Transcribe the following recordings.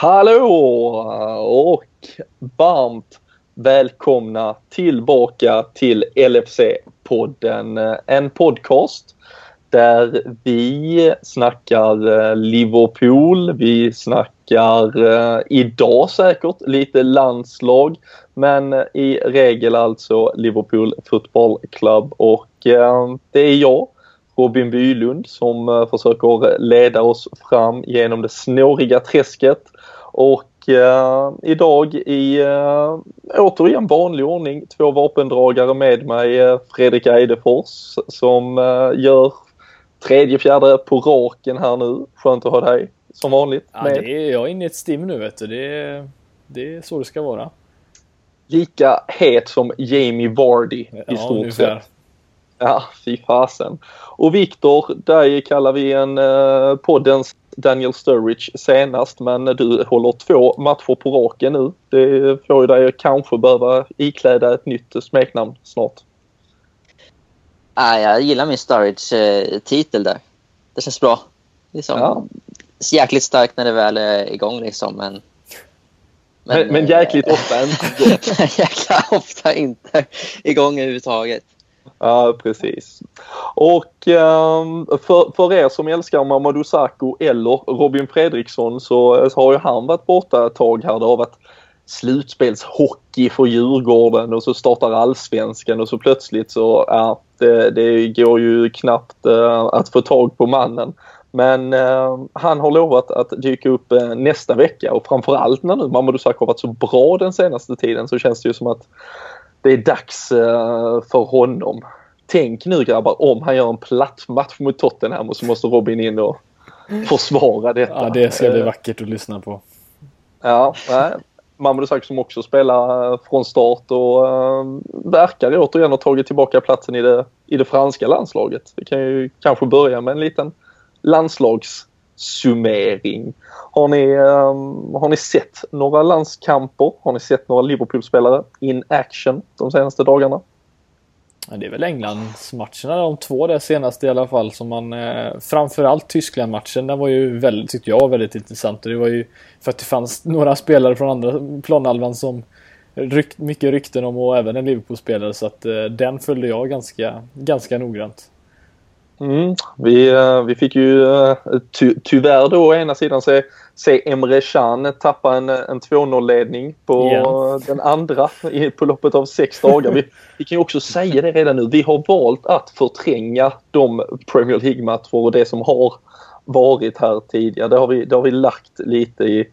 Hallå och varmt välkomna tillbaka till LFC-podden. En podcast där vi snackar eh, Liverpool, vi snackar eh, idag säkert lite landslag men i regel alltså Liverpool Football Club och eh, det är jag Robin Bylund som försöker leda oss fram genom det snåriga träsket och uh, idag i uh, återigen vanlig ordning två vapendragare med mig. Uh, Fredrik Eidefors som uh, gör tredje, fjärde på raken här nu. Skönt att ha dig som vanligt ja, med. Det är, jag är inne i ett stim nu vet du. Det är, det är så det ska vara. Lika het som Jamie Vardy i ja, stort ungefär. sett. Ja, fy fasen. Och Viktor, dig kallar vi en uh, poddens Daniel Sturridge senast men du håller två matcher på raken nu. Det får ju dig kanske behöva ikläda ett nytt smeknamn snart. Ah, jag gillar min Sturridge-titel där. Det känns bra. Liksom, ja. Jäkligt starkt när det väl är igång liksom men... Men, men, men jäkligt ofta inte. Jäkla ofta inte igång överhuvudtaget. Ja, precis. Och ehm, för, för er som älskar Mamadou Sakho eller Robin Fredriksson så, så har ju han varit borta ett tag här. Det har varit slutspelshockey för Djurgården och så startar allsvenskan och så plötsligt så, ja, det, det går ju knappt eh, att få tag på mannen. Men eh, han har lovat att dyka upp eh, nästa vecka och framförallt när nu Mamadou Sakho har varit så bra den senaste tiden så känns det ju som att det är dags uh, för honom. Tänk nu grabbar om han gör en platt match mot Tottenham och så måste Robin in och försvara detta. Ja, det ska bli vackert att lyssna på. Ja. Mamadou Sakho som också spelar eh, från start och uh, verkar återigen ha tagit tillbaka platsen i det, i det franska landslaget. Vi kan ju kanske börja med en liten summering. Har ni, um, har ni sett några landskamper? Har ni sett några Liverpool-spelare in action de senaste dagarna? Ja, det är väl Englandsmatcherna de två där senaste i alla fall som man eh, framförallt Tyskland-matchen den var ju väldigt, tyckte jag, väldigt intressant och det var ju för att det fanns några spelare från andra planhalvan som rykt, mycket rykten om och även en Liverpool-spelare så att eh, den följde jag ganska, ganska noggrant. Mm, vi, eh, vi fick ju eh, ty, tyvärr då å ena sidan se, se Emre Can tappa en, en 2-0-ledning på yeah. den andra på loppet av sex dagar. Vi, vi kan ju också säga det redan nu. Vi har valt att förtränga de Premier League-matcher och det som har varit här tidigare. Det har vi, det har vi lagt lite i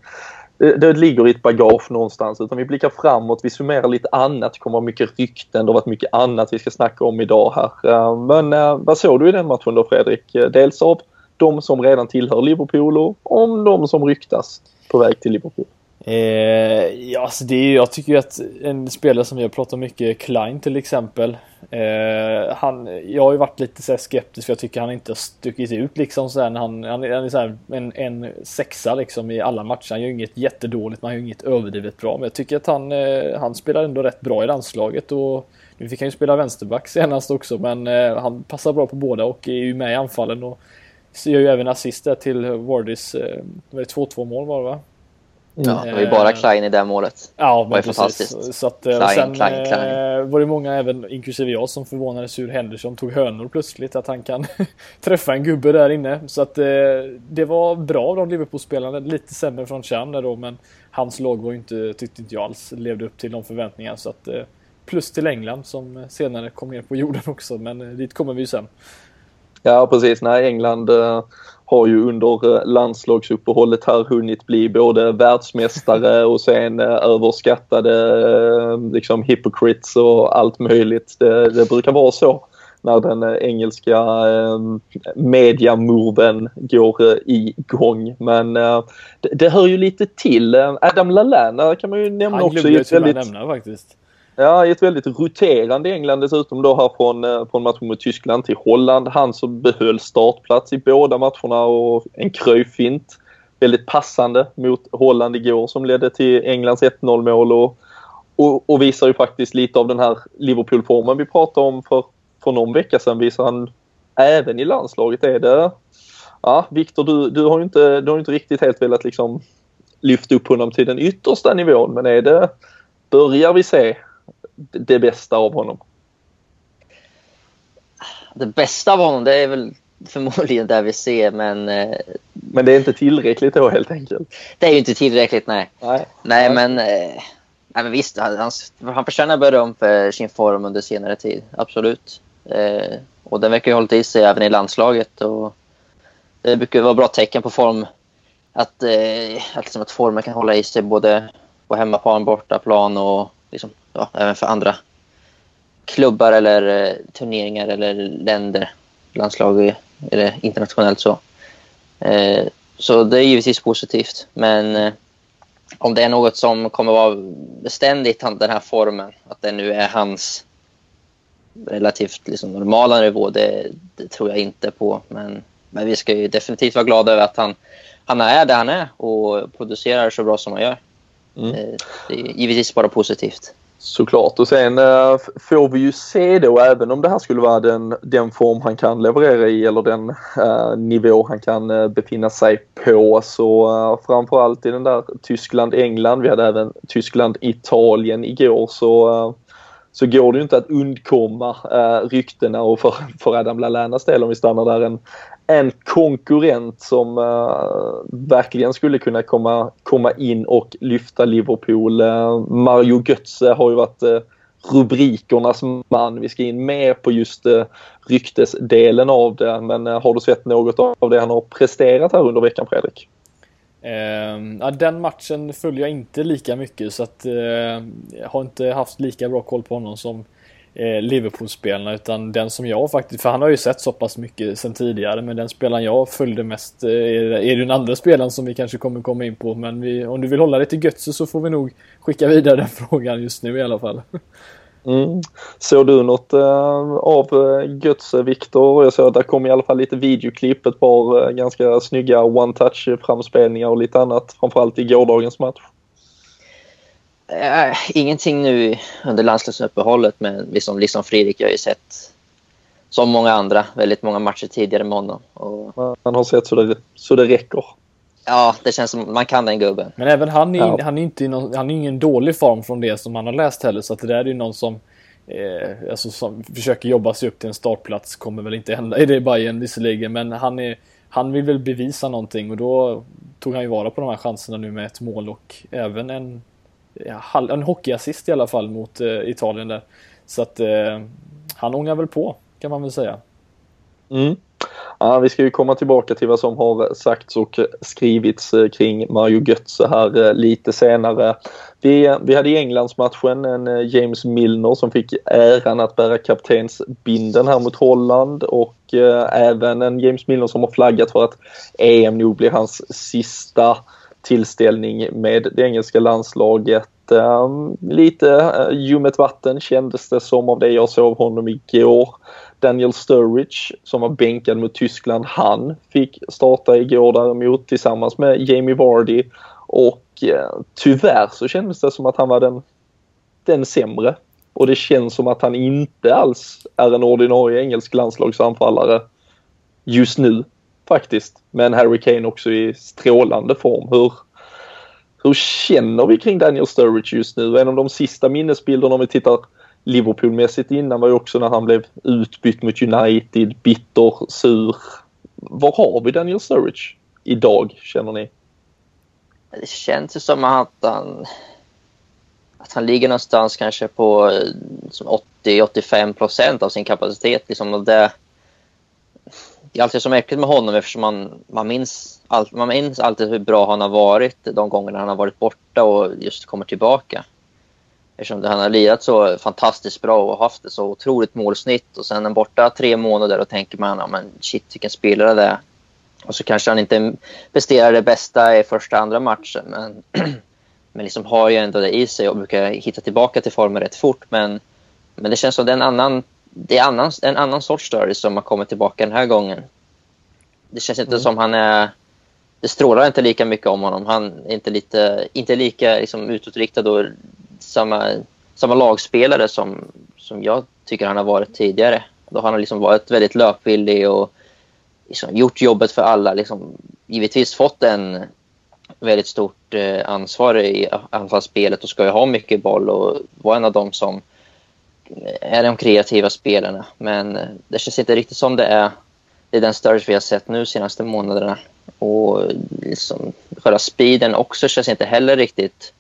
det, det ligger i ett bagage någonstans utan vi blickar framåt, vi summerar lite annat. Det kommer vara mycket rykten, det har varit mycket annat vi ska snacka om idag här. Eh, men eh, vad såg du i den matchen då Fredrik? Eh, dels av de som redan tillhör Liverpool och om de som ryktas på väg till Liverpool. Eh, ja, alltså det är, jag tycker ju att en spelare som vi har pratat mycket, Klein till exempel. Eh, han, jag har ju varit lite så skeptisk för jag tycker han inte har stuckit ut liksom så han, han, han är så en, en sexa liksom i alla matcher. Han gör inget jättedåligt, men han gör inget överdrivet bra. Men jag tycker att han, eh, han spelar ändå rätt bra i landslaget och nu fick han ju spela vänsterback senast också, men eh, han passar bra på båda och är ju med i anfallen och gör ju även assist där till Wardys, eh, 2-2 mål var det va? Ja, det var ju bara Klein i det målet. Ja, men precis. fantastiskt. Så att, eh, Klein, sen Klein, Klein. Eh, var det många, även inklusive jag, som förvånades hur Henderson tog hönor plötsligt. Att han kan träffa en gubbe där inne. Så att eh, det var bra av de Liverpool-spelarna. Lite sämre från Chan där då, men hans lag var inte, tyckte inte jag alls levde upp till de förväntningarna. Så att, plus till England som senare kom ner på jorden också, men dit kommer vi ju sen. Ja, precis. Nej, England har ju under eh, landslagsuppehållet här hunnit bli både världsmästare och sen eh, överskattade eh, liksom hypocrites och allt möjligt. Det, det brukar vara så när den engelska eh, mediamoven går igång. Men det, det, hör ju lite till. Adam Lallana kan man ju nämna Han också. Han glömde jag väldigt... nämna faktiskt. Ja, i ett väldigt roterande England dessutom då här från, eh, från matchen mot Tyskland till Holland. Han som behöll startplats i båda matcherna och en kröjfint. Väldigt passande mot Holland igår som ledde till Englands 1-0 mål och, och, och, visar ju faktiskt lite av den här Liverpool-formen vi pratade om för, för någon vecka sedan. Visar han även i landslaget. Är det... Ja, Viktor, du, du har ju inte, du har inte riktigt helt velat liksom lyfta upp honom till den yttersta nivån. Men är det, börjar vi se det bästa av honom? Det bästa av honom, det är väl förmodligen det vi ser, men... Eh, men det är inte tillräckligt då helt enkelt? Det är ju inte tillräckligt, nej. Nej, nej men... Eh, nej, men visst, han, han förtjänar beröm för sin form under senare tid. Absolut. Eh, och den verkar ju ha hållit i sig även i landslaget. Och det brukar vara bra tecken på form. Att, eh, att, liksom att formen kan hålla i sig både på hemmaplan, bortaplan och liksom, ja, även för andra klubbar eller eh, turneringar eller länder, landslag eller internationellt så. Eh, så det är givetvis positivt. Men eh, om det är något som kommer vara beständigt, den här formen, att det nu är hans relativt liksom, normala nivå, det, det, tror jag inte på. Men, men vi ska ju definitivt vara glada över att han, han är där han är och producerar så bra som han gör. Mm. Det är givetvis bara positivt. Såklart. Och sen äh, får vi ju se då även om det här skulle vara den, den form han kan leverera i eller den äh, nivå han kan äh, befinna sig på så äh, framförallt i den där Tyskland-England, vi hade även Tyskland-Italien igår så så går det ju inte att undkomma äh, ryktena och för, för Adam Lallanas del om vi stannar där en, en konkurrent som uh, verkligen skulle kunna komma, komma in och lyfta Liverpool. Uh, Mario Götze har ju varit uh, rubrikernas man. Vi ska in mer på just uh, ryktesdelen av det men har du sett något av det han har presterat här under veckan Fredrik? Uh, ja, den matchen följer jag inte lika mycket så att uh, jag har inte haft lika bra koll på honom som eh, Liverpool-spelarna utan den som jag faktiskt, för han har ju sett så pass mycket sen tidigare men den spelaren jag följde mest eh, är, är den andra spelaren som vi kanske kommer komma in på men vi, om du vill hålla dig till Götze så får vi nog skicka vidare den frågan just nu i alla fall. Mm. Såg du något eh, av eh, Götze, Viktor? Jag såg att det kom i alla fall lite videoklipp, ett par eh, ganska snygga one-touch framspelningar och lite annat, framförallt i gårdagens match. Äh, ingenting nu under landslagsuppehållet, men liksom, liksom Fredrik, jag har ju sett som många andra, väldigt många matcher tidigare med honom. Och... Man har sett så det, så det räcker. Ja, det känns som man kan den gubben. Men även han är, ja. han är inte någon, han är ingen dålig form från det som han har läst heller. Så att det där är ju någon som, eh, alltså som försöker jobba sig upp till en startplats. Kommer väl inte hända i det Bayern visserligen. Men han, är, han vill väl bevisa någonting och då tog han ju vara på de här chanserna nu med ett mål och även en, en hockeyassist i alla fall mot eh, Italien där. Så att eh, han ångar väl på kan man väl säga. Mm. Ja, vi ska ju komma tillbaka till vad som har sagts och skrivits eh, kring Mario Götze här eh, lite senare. Vi, vi hade i Englandsmatchen en James Milner som fick äran att bära kaptensbinden här mot Holland och även en James Milner som har flaggat för att EM nog blir hans sista tillställning med det engelska landslaget. Ehm, lite eh, ljummet vatten kändes det som av det jag såg honom igår. Daniel Sturridge som var bänkad mot Tyskland, han fick starta igår däremot tillsammans med Jamie Vardy och eh, tyvärr så kändes det som att han var den, den sämre. Och det känns som att han inte alls är en ordinarie engelsk landslagsanfallare just nu faktiskt. Men Harry Kane också i strålande form. Hur, hur känner vi kring Daniel Sturridge just nu? En av de sista minnesbilderna om vi tittar Liverpoolmässigt innan var ju också när han blev utbytt mot United, bitter, sur. Var har vi Daniel Sturridge idag, känner ni? Det känns ju som att han, att han ligger någonstans kanske på eh, 80-85 procent av sin kapacitet. Liksom, det, det är alltid så märkligt med honom eftersom man, man, minns all, man minns alltid hur bra han har varit de gångerna han har varit borta och just kommer tillbaka. Eftersom han har lirat så fantastiskt bra och haft ett så otroligt målsnitt och sen är borta tre månader och tänker man ja, men shit vilken spelare det är. Och så kanske han inte presterar det bästa i första andra matchen men, men liksom har ju ändå det i sig och brukar hitta tillbaka till formen rätt fort. Men, men det känns som det är en annan, det är annan, en annan sorts story som har kommit tillbaka den här gången. Det känns inte mm. som han är det strålar inte lika mycket om honom. Han är inte, lite, inte lika liksom, utåtriktad och samma, samma lagspelare som, som jag tycker han har varit tidigare. Då har han liksom varit väldigt löpvillig och liksom gjort jobbet för alla. Liksom, givetvis fått en, väldigt stort eh, ansvar i anfallsspelet och ska ju ha mycket boll och vara en av dem som är de kreativa spelarna. Men det känns inte riktigt som det är, det är den Sturridge vi har sett nu senaste månaderna. Och liksom, själva speeden också känns inte heller riktigt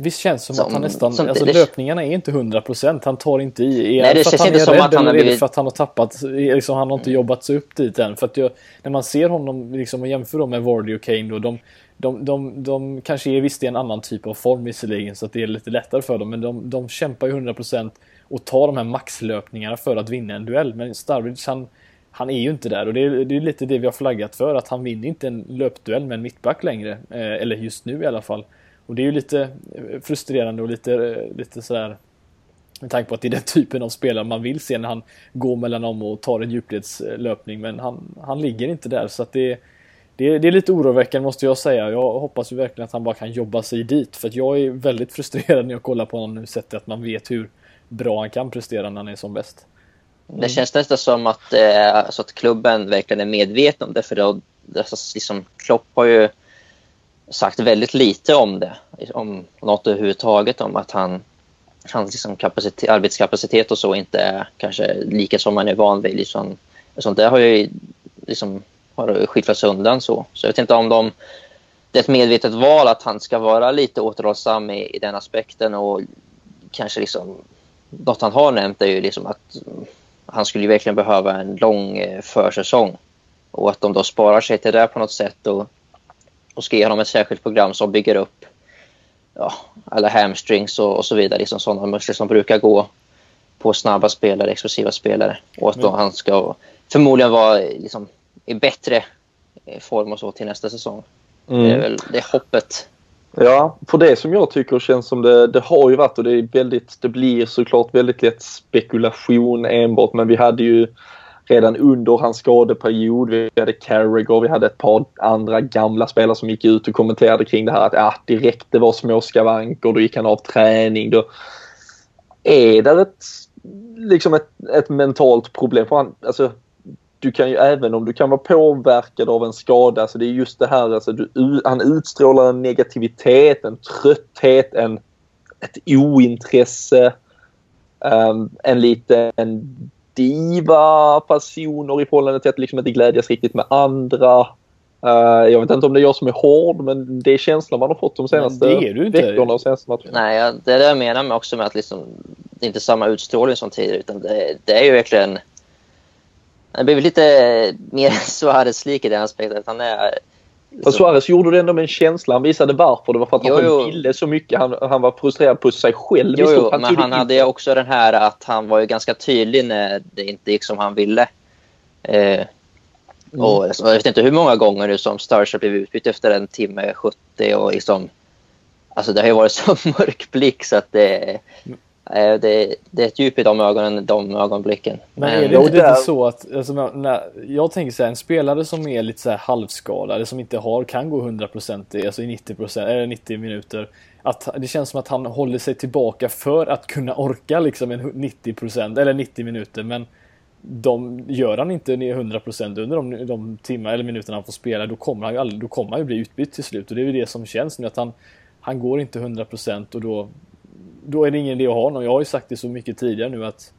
Visst känns som, som att han nästan, som, alltså det, löpningarna är inte 100% Han tar inte i. Är Nej, det känns inte som att han har blivit... för att han har tappat, liksom, han har inte mm. jobbat sig upp dit än. För att jag, när man ser honom liksom, och jämför dem med Vardy och Kane då, de, de, de, de kanske är visst i en annan typ av form visserligen så att det är lite lättare för dem. Men de, de kämpar ju 100% och ta de här maxlöpningarna för att vinna en duell. Men Starbridge han, han är ju inte där och det är, det är lite det vi har flaggat för att han vinner inte en löpduell med en mittback längre. Eh, eller just nu i alla fall. Och det är ju lite eh, frustrerande och lite, eh, lite sådär med tanke på att det är den typen av spelare man vill se när han går mellan dem och tar en djupledslöpning. Men han, han ligger inte där så att det, det, det är lite oroväckande måste jag säga. Jag hoppas ju verkligen att han bara kan jobba sig dit. För att jag är väldigt frustrerad när jag kollar på honom nu sett att man vet hur bra han kan prestera när han är som bäst. Mm. Det känns nästan som att, eh, alltså att klubben verkligen är medveten om det. För då, alltså, liksom, Klopp har ju sagt väldigt lite om det. Om något överhuvudtaget. Om att han, hans liksom kapacitet, arbetskapacitet och så inte är kanske lika som man är van vid. Liksom, sånt där har ju liksom, har skiffrats undan så. Så jag vet inte om de... Det är ett medvetet val att han ska vara lite återhållsam i, i den aspekten och kanske liksom... Något han har nämnt är ju liksom att han skulle verkligen behöva en lång eh, försäsong och att de då sparar sig till det på något sätt och och ska ge honom ett särskilt program som bygger upp ja, alla hamstrings och, och så vidare. Liksom sådana muskler som brukar gå på snabba spelare, explosiva spelare. Och att då mm. han ska förmodligen vara liksom, i bättre form och så till nästa säsong. Mm. Det är väl det är hoppet. Ja, för det som jag tycker känns som det, det har ju varit och det är väldigt, det blir såklart väldigt lätt spekulation enbart men vi hade ju redan under hans skadeperiod. Vi hade Carragher, vi hade ett par andra gamla spelare som gick ut och kommenterade kring det här att ah, direkt det var småskavanker, då gick han av träning. Då är det ett, liksom ett, ett mentalt problem. För han, alltså, du kan ju även om du kan vara påverkad av en skada, alltså det är just det här, alltså, du, han utstrålar en negativitet, en trötthet, en, ett ointresse, um, en liten diva personer i förhållande till att liksom inte glädjas riktigt med andra. Uh, jag vet inte om det är jag som är hård, men det är känslan man har fått de senaste veckorna och senaste matcherna. Nej, det är det jag menar med också med att liksom, det är inte samma utstrålning som tidigare, utan det, det är ju verkligen... Det blir lite mer Suarez-lik i den aspekten. Han är Fast Suarez gjorde det ändå med en känsla. Han visade varför. Det var för att han jo, ville så mycket. Han, han var frustrerad på sig själv. Jo, jo han men han hade också den här att han var ju ganska tydlig när det inte gick som han ville. Eh, mm. och, jag vet inte hur många gånger nu som Starship blev utbytt efter en timme 70 och liksom... Alltså det har ju varit så mörk blick så att det... Det, det, är ett djup i de ögonen, de ögonblicken. Men är det inte så att, alltså, när, jag tänker så här, en spelare som är lite så här halvskadad, som inte har, kan gå 100% alltså i 90%, eller 90 minuter. Att det känns som att han håller sig tillbaka för att kunna orka liksom en 90% eller 90 minuter. Men de, gör han inte 100% under de, de timmar eller minuterna han får spela, då kommer han ju, aldrig, då kommer han ju bli utbytt till slut. Och det är ju det som känns nu, att han, han går inte 100% och då då är det ingen idé att ha honom. Jag har ju sagt det så mycket tidigare nu att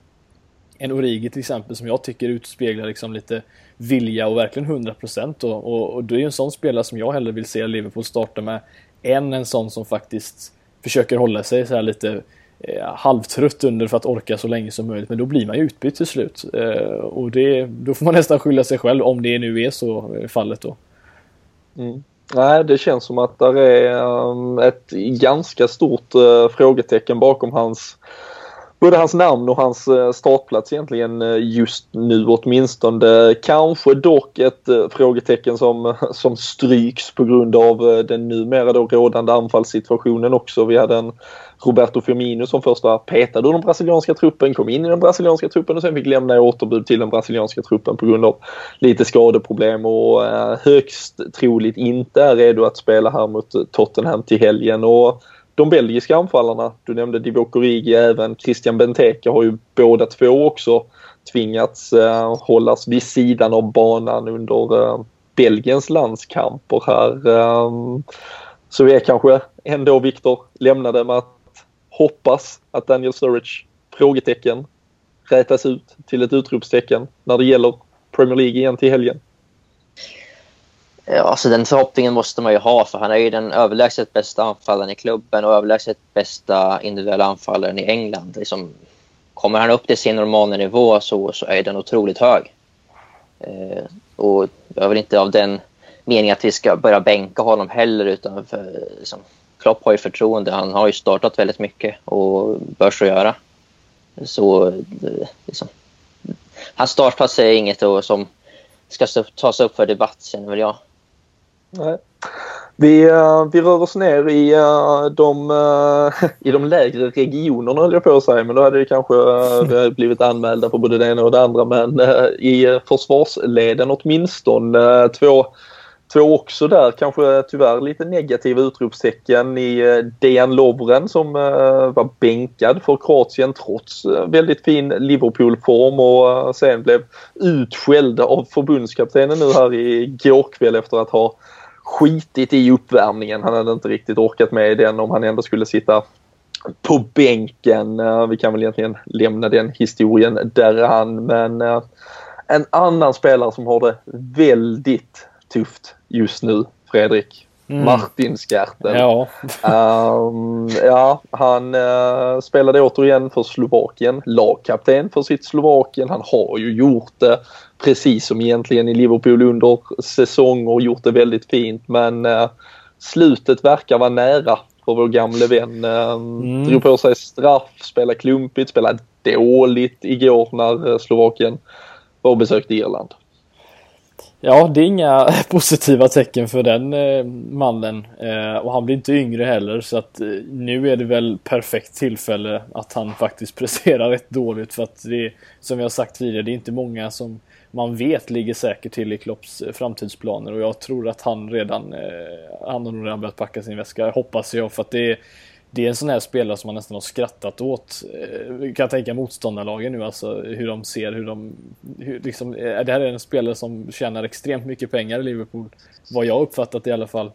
en Origi till exempel som jag tycker utspeglar liksom lite vilja och verkligen 100% och, och, och det är ju en sån spelare som jag hellre vill se Liverpool starta med än en sån som faktiskt försöker hålla sig så här lite eh, halvtrött under för att orka så länge som möjligt. Men då blir man ju utbytt till slut. Eh, och det, då får man nästan skylla sig själv om det nu är så eh, fallet då. Mm. Nej, det känns som att det är ehm, ett ganska stort eh, frågetecken bakom hans både hans namn och hans eh, startplats egentligen eh, just nu åtminstone. Kanske dock ett eh, frågetecken som, som stryks på grund av den numera då rådande anfallssituationen också. Vi hade en Roberto Firmino som först var petad ur den brasilianska truppen, kom in i den brasilianska truppen och sen fick lämna i återbud till den brasilianska truppen på grund av lite skadeproblem och högst troligt inte är redo att spela här mot Tottenham till helgen. Och de belgiska anfallarna, du nämnde Divock Origi, även Christian Benteke har ju båda två också tvingats eh, hållas vid sidan av banan under eh, Belgiens landskamper här. Eh, så är kanske ändå Viktor lämnade med att hoppas att Daniel Sturridge frågetecken rätas ut till ett utropstecken när det gäller Premier League igen till helgen. Alltså den förhoppningen måste man ju ha för han är ju den överlägset bästa anfallaren i klubben och överlägset bästa individuella anfallaren i England. Liksom, kommer han upp till sin normala nivå så, så är den otroligt hög. Eh, och jag är väl inte av den meningen att vi ska börja bänka honom heller utan för, liksom, Klopp har ju förtroende. Han har ju startat väldigt mycket och bör så göra. Så eh, liksom, hans startplats är inget som ska tas upp för debatt känner väl jag. Nej. Vi, uh, vi rör oss ner i, uh, de, uh, i de lägre regionerna höll jag på att säga. Men då hade det kanske blivit anmälda på både det ena och det andra. Men i försvarsleden åtminstone två Två också där. Kanske tyvärr lite negativa utropstecken i eh, Dejan Lovren som eh, var bänkad för Kroatien trots eh, väldigt fin Liverpool-form. Och sen blev utskälld av förbundskaptenen nu här igår kväll efter att ha skitit i uppvärmningen. Han hade inte riktigt orkat med den om han ändå skulle sitta på bänken. Eh, vi kan väl egentligen lämna den historien där han men eh, en annan spelare som har det väldigt tufft just nu, Fredrik. Mm. Martin Skertel. Ja. um, ja, han uh, spelade återigen för Slovakien, lagkapten för sitt Slovakien. Han har ju gjort det precis som egentligen i Liverpool under säsong och gjort det väldigt fint men uh, slutet verkar vara nära för vår gamle vän. Uh, mm. Drog på sig straff, spelade klumpigt, spelade dåligt igår när Slovakien var och besökte Irland. Ja, det är inga positiva tecken för den eh, mannen. Eh, och han blir inte yngre heller så att eh, nu är det väl perfekt tillfälle att han faktiskt presterar rätt dåligt för att det är, som jag sagt tidigare, det är inte många som man vet ligger säkert till i Klopps eh, framtidsplaner och jag tror att han redan, eh, han har nog redan börjat packa sin väska, hoppas jag, för att det är det är en sån här spelare som man nästan har skrattat åt. Eh, kan jag tänka motståndarlagen nu, alltså hur de ser, hur de... Hur, liksom, eh, det här är en spelare som tjänar extremt mycket pengar i Liverpool. Vad jag uppfattat i alla fall.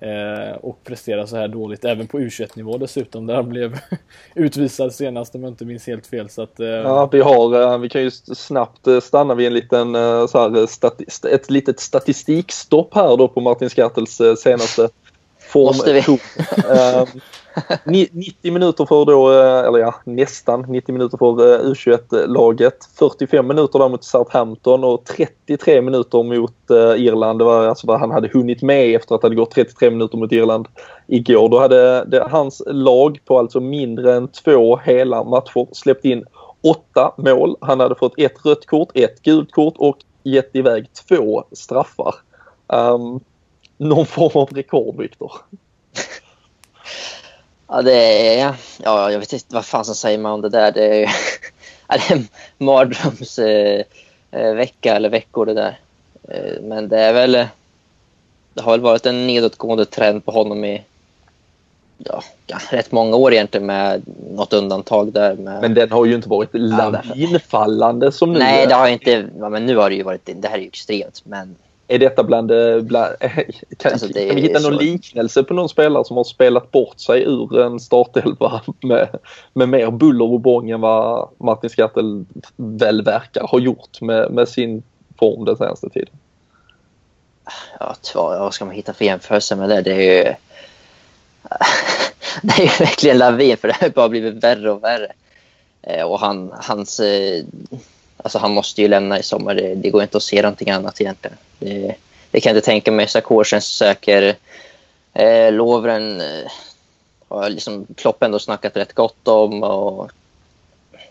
Eh, och presterar så här dåligt, även på U21-nivå dessutom, där han blev utvisad senast om jag inte minns helt fel. Så att, eh... Ja, vi har, eh, vi kan ju snabbt stanna vid en liten, så här, statist, ett litet statistikstopp här då på Martin Skattels senaste. Måste vi? 90 minuter för då, eh, eller ja nästan 90 minuter för eh, U21-laget. 45 minuter där mot Southampton och 33 minuter mot eh, Irland. Det var alltså vad han hade hunnit med efter att det hade gått 33 minuter mot Irland igår. Då hade det, hans lag på alltså mindre än två hela matcher släppt in åtta mål. Han hade fått ett rött kort, ett gult kort och gett iväg två straffar. Um, någon form av rekord, Viktor. Ja, det är... Ja, jag vet inte vad fan som säger man om det där. Det är, ja, det är en mardrömsvecka eh, eller veckor det där. Eh, men det är väl... Det har väl varit en nedåtgående trend på honom i ja, rätt många år egentligen med något undantag där. Med... Men den har ju inte varit lavinfallande som nu. Nej, det har inte... Ja, men nu har det ju varit... Det här är ju extremt, men är detta bland... Eh, bland kan, alltså kan vi hitta någon så... liknelse på någon spelare som har spelat bort sig ur en startelva med, med mer buller och bång än vad Martin Skattel väl verkar ha gjort med, med sin form den senaste tiden? Ja, vad ska man hitta för jämförelse med det? Det är ju... det är ju verkligen lavin för det har bara blivit värre och värre. Eh, och han, hans eh, Alltså han måste ju lämna i sommar. Det, det går inte att se någonting annat egentligen. Det, det kan jag inte tänka mig. Sarkozy söker. Eh, Lovren eh, har liksom Klopp ändå snackat rätt gott om. Och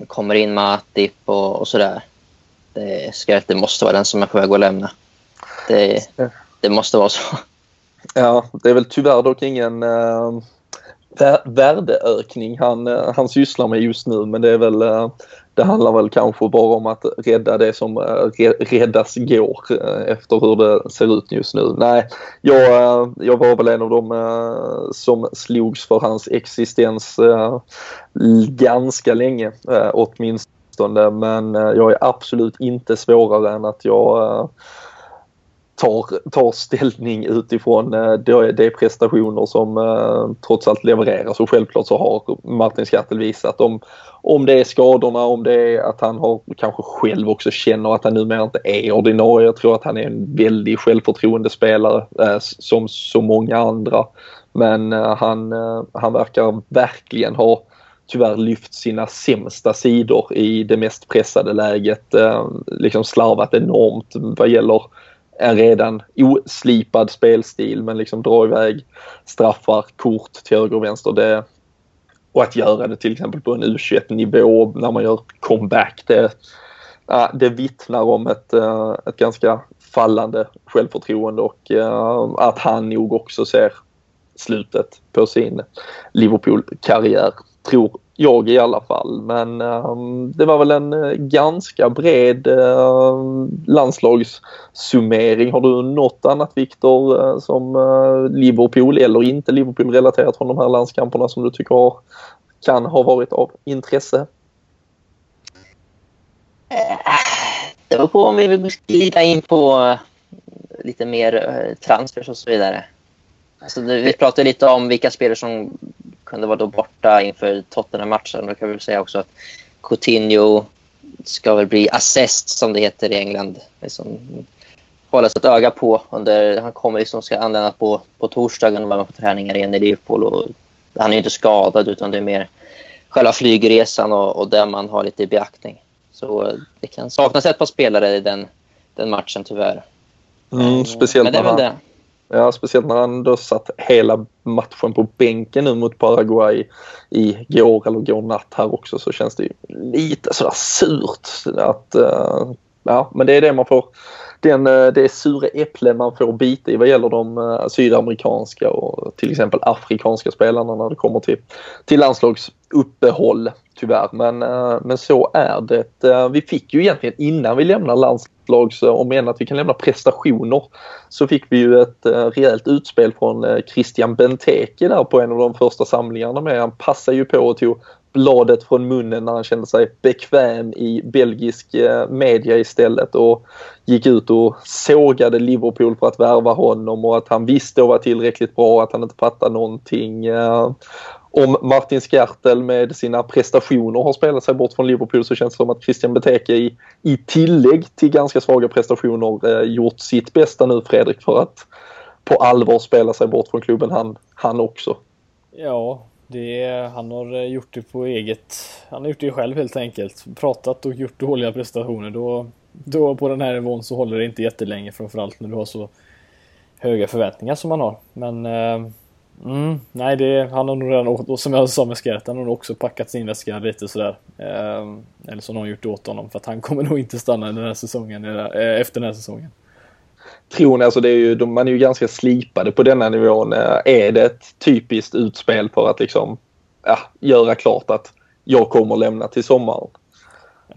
kommer in med och, och sådär. Det, ska, det måste vara den som är på väg att lämna. Det, det måste vara så. Ja, det är väl tyvärr dock ingen äh, värdeökning han, eh, han sysslar med just nu men det är väl äh, det handlar väl kanske bara om att rädda det som eh, räddas går eh, efter hur det ser ut just nu. Nej, jag, eh, jag var väl en av dem som slogs för hans existens ganska länge åtminstone. Men jag är absolut inte svårare än att jag tar, tar ställning utifrån eh, de prestationer som eh, trots allt levereras och självklart så har Martin Skattel visat om, om det är skadorna, om det är att han har kanske själv också känner att han numera inte är ordinarie. Jag tror att han är en väldigt självförtroendespelare eh, som så många andra. Men eh, han, eh, han verkar verkligen ha tyvärr lyft sina sämsta sidor i det mest pressade läget. Eh, liksom slarvat enormt vad gäller en redan oslipad spelstil men liksom dra iväg straffar, kort till höger och vänster. Det, och att göra det till exempel på en U21-nivå när man gör comeback. Det, det vittnar om ett, eh, ett ganska fallande självförtroende och uh, att han nog också ser slutet på sin Liverpool-karriär, tror jag i alla fall. Men um, det var väl en uh, ganska bred uh, landslagssummering. Har du något annat Viktor uh, som Liverpool eller inte Liverpool relaterat från de här landskamperna som du tycker har, kan ha varit av intresse? Det beror på om vi vill glida in på lite mer transfers och så vidare. Alltså, vi pratade lite om vilka spelare som kunde vara då borta inför Tottenham-matchen. Då kan vi säga också att Coutinho ska väl bli assessed, som det heter i England. Liksom, hållas ett öga på. Under, han kommer liksom ska anlända på, på torsdagen och vara med på träningar igen i Liverpool. Och han är inte skadad, utan det är mer själva flygresan och, och där man har lite i beaktning. Så det kan saknas ett par spelare i den, den matchen, tyvärr. Mm, speciellt Men det är väl det. Ja, speciellt när han då satt hela matchen på bänken nu mot Paraguay i går eller går natt här också så känns det ju lite sådär surt att uh, ja, men det är det man får den, eh, det sura äpple man får bita i vad gäller de eh, sydamerikanska och till exempel afrikanska spelarna när det kommer till, till landslagsuppehåll tyvärr. Men, eh, men så är det. Vi fick ju egentligen innan vi lämnar landslags, om än att vi kan lämna prestationer, så fick vi ju ett rejält utspel från Christian Benteke där på en av de första samlingarna med. Han passade ju på och tog bladet från munnen när han kände sig bekväm i belgisk eh, media istället och gick ut och sågade Liverpool för att värva honom och att han visste och var tillräckligt bra, att han inte fattade någonting. Eh. Om Martin Skertel med sina prestationer har spelat sig bort från Liverpool så känns det som att Christian Beteke i, i tillägg till ganska svaga prestationer eh, gjort sitt bästa nu Fredrik för att på allvar spela sig bort från klubben han, han också. Ja, det, han har eh, gjort det på eget... Han har gjort det själv helt enkelt. Pratat och gjort dåliga prestationer. Då, då på den här nivån så håller det inte jättelänge framförallt när du har så höga förväntningar som han har. Men... Eh, mm, nej, det, han har nog redan, och som jag sa med Skärt, han har nog också packat sin väska lite sådär. Eh, eller så har någon gjort det åt honom för att han kommer nog inte stanna den här säsongen, eh, efter den här säsongen tron, alltså det är ju, man är ju ganska slipade på denna nivån. Eh, är det ett typiskt utspel för att liksom ja, göra klart att jag kommer lämna till sommaren?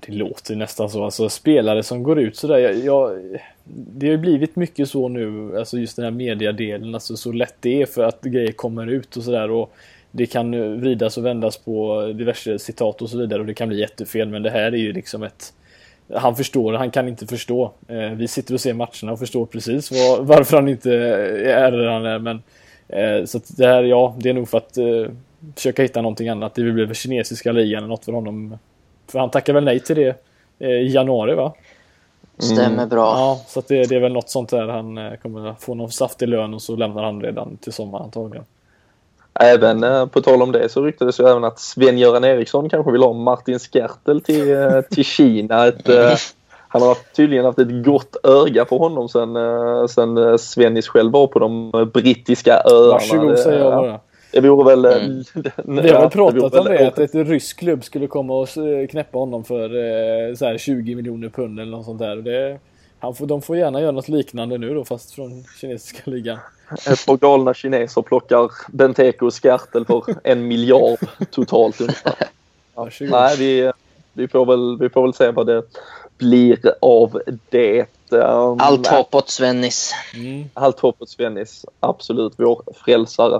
Det låter nästan så. Alltså spelare som går ut sådär. Jag, jag, det har ju blivit mycket så nu, alltså just den här mediadelen, alltså så lätt det är för att grejer kommer ut och sådär. Och det kan vridas och vändas på diverse citat och så vidare och det kan bli jättefel. Men det här är ju liksom ett han förstår, han kan inte förstå. Eh, vi sitter och ser matcherna och förstår precis var, varför han inte är där han är. Men, eh, så det här, ja, det är nog för att eh, försöka hitta någonting annat. Det vill bli kinesiska ligan eller något för honom. För han tackar väl nej till det i januari va? Stämmer bra. Ja, så det, det, är väl något sånt där han kommer få någon saftig lön och så lämnar han redan till sommaren antagligen. Även eh, på tal om det så ryktades ju även att Sven-Göran Eriksson kanske vill ha Martin Skertel till, eh, till Kina. Ett, eh, han har tydligen haft ett gott öga på honom sen, sen Svennis själv var på de brittiska öarna. Varsågod säger jag bara. Det vore väl... Mm. Vi har väl pratat det om det, att ett rysk klubb skulle komma och knäppa honom för så här 20 miljoner pund eller något sånt där. Det, han får, de får gärna göra något liknande nu då, fast från kinesiska ligan. Ett par galna kineser plockar Benteke och Skartel för en miljard totalt ungefär. Ja, nej, vi, vi, får väl, vi får väl se vad det blir av det. Um, Allt hopp åt Svennis. Mm. Allt hopp åt Svennis. Absolut, vår frälsare.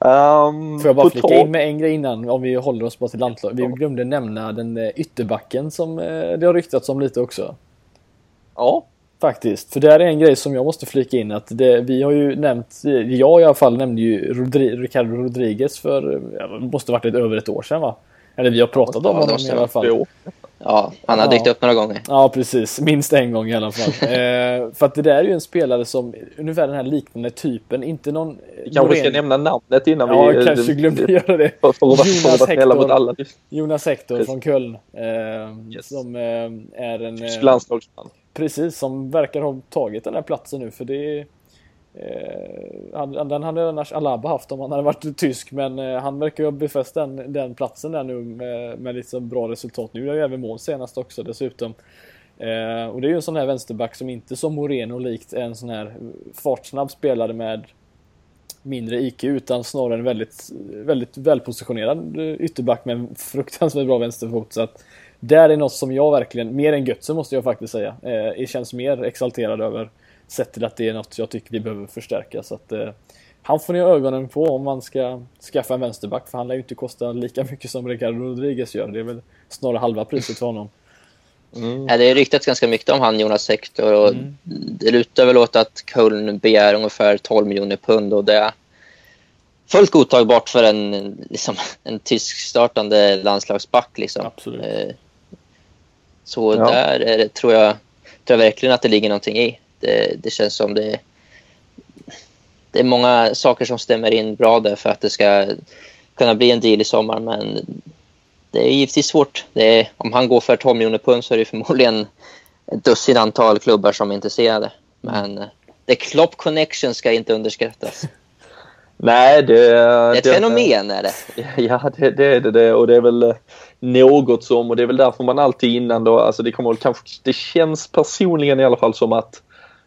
Um, Får jag bara flika in med en grej innan om vi håller oss bara till landslaget. Vi glömde nämna den eh, ytterbacken som eh, det har ryktats om lite också. Ja, Faktiskt, för det är en grej som jag måste flika in att det, vi har ju nämnt, jag i alla fall nämnde ju Rodri, Ricardo Rodriguez för, det måste varit ett, över ett år sedan va? Eller vi har pratat om honom i alla fall. Ja, han har dykt upp några gånger. Ja, precis. Minst en gång i alla fall. eh, för att det där är ju en spelare som ungefär den här liknande typen. Inte någon... Vi kanske ska nämna namnet innan ja, vi... Ja, kanske glömde göra det. För, för, Jonas för Hector, mot alla. Jonas Hector precis. från Köln. Eh, yes. Som eh, är en... Tysk landslagsman. Precis, som verkar ha tagit den här platsen nu. För det Eh, den hade annars Alaba haft om han hade varit tysk men eh, han verkar ju ha befäst den, den platsen där nu med, med lite bra resultat. Nu är ju även mål senast också dessutom. Eh, och det är ju en sån här vänsterback som inte som Moreno likt en sån här fartsnabb spelare med mindre IQ utan snarare en väldigt, väldigt välpositionerad ytterback med en fruktansvärt bra vänsterfot. Så att där är något som jag verkligen, mer än Götze måste jag faktiskt säga, eh, känns mer exalterad över sett till att det är något jag tycker vi behöver förstärka. Så att, eh, han får ni ögonen på om man ska skaffa en vänsterback för han lär ju inte kosta lika mycket som Ricardo Rodriguez gör. Det är väl snarare halva priset för honom. Mm. Ja, det är ryktats ganska mycket om han Jonas Hector och mm. det lutar väl åt att Köln begär ungefär 12 miljoner pund och det är fullt godtagbart för en, liksom, en tysk startande landslagsback. Liksom. Absolut. Eh, så ja. där det, tror, jag, tror jag verkligen att det ligger någonting i. Det, det känns som det, det är många saker som stämmer in bra där för att det ska kunna bli en deal i sommar. Men det är givetvis svårt. Är, om han går för 12 miljoner pund så är det förmodligen ett dussin antal klubbar som är intresserade. Men The Klopp Connection ska inte underskattas. Nej, det, det är ett det, fenomen. Är det. Ja, det, det är det. Och det är väl något som, och det är väl därför man alltid innan då, alltså det kommer kanske, det känns personligen i alla fall som att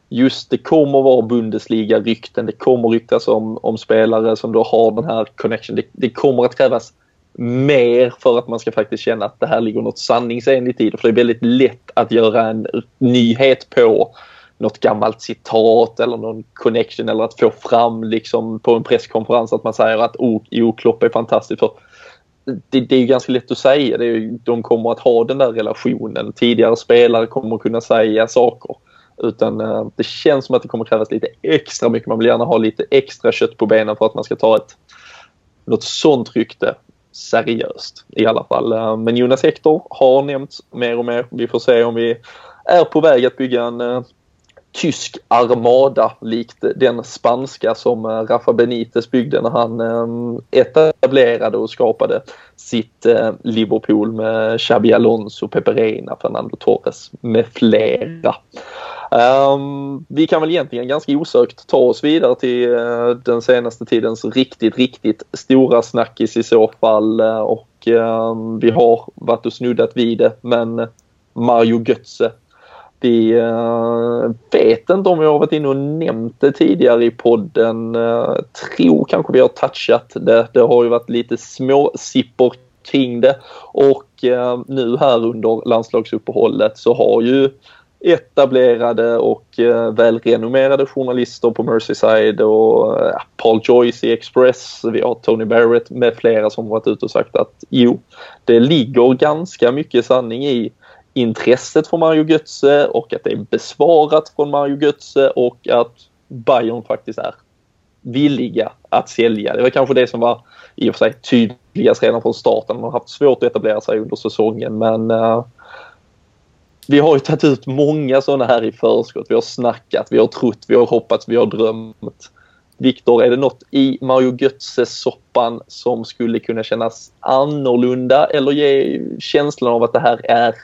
just det kommer vara Bundesliga-rykten, det kommer ryktas om, om spelare som då har den här connection. Det, det, kommer att krävas mer för att man ska faktiskt känna att det här ligger något sanningsenligt i det. För det är väldigt lätt att göra en nyhet på något gammalt citat eller någon connection eller att få fram liksom på en presskonferens att man säger att oh, jo, Klopp är fantastisk. För det, det är ju ganska lätt att säga. Det är, de kommer att ha den där relationen. Tidigare spelare kommer att kunna säga saker. Utan uh, det känns som att det kommer krävas lite extra mycket. Man vill gärna ha lite extra kött på benen för att man ska ta ett något sånt rykte seriöst i alla fall. Uh, men Jonas Hector har nämnts mer och mer. Vi får se om vi är på väg att bygga en uh, tysk armada likt den spanska som eh, Rafa Benitez byggde när han eh, etablerade och skapade sitt eh, Liverpool med Xabi Alonso, Pepe Reina, Fernando Torres med flera. Um, vi kan väl egentligen ganska osökt ta oss vidare till uh, den senaste tidens riktigt, riktigt stora snackis i så fall. Uh, och uh, vi har varit och snuddat vid det, men Mario Götze. Vi eh, vet inte om vi har varit inne och nämnt det tidigare i podden. Eh, tror kanske vi har touchat det. Det har ju varit lite små sippor kring det och eh, nu här under landslagsuppehållet så har ju etablerade och välrenommerade journalister på Merseyside och Paul Joyce i Express. Vi har Tony Barrett med flera som varit ute och sagt att jo, det ligger ganska mycket sanning i intresset från Mario Götze och att det är besvarat från Mario Götze och att Bayern faktiskt är villiga att sälja. Det var kanske det som var i och för sig tydligast redan från starten. Man har haft svårt att etablera sig under säsongen men uh, vi har ju tagit ut många sådana här i förskott. Vi har snackat, vi har trott, vi har hoppats, vi har drömt. Viktor, är det något i Mario Götze-soppan som skulle kunna kännas annorlunda eller ge känslan av att det här är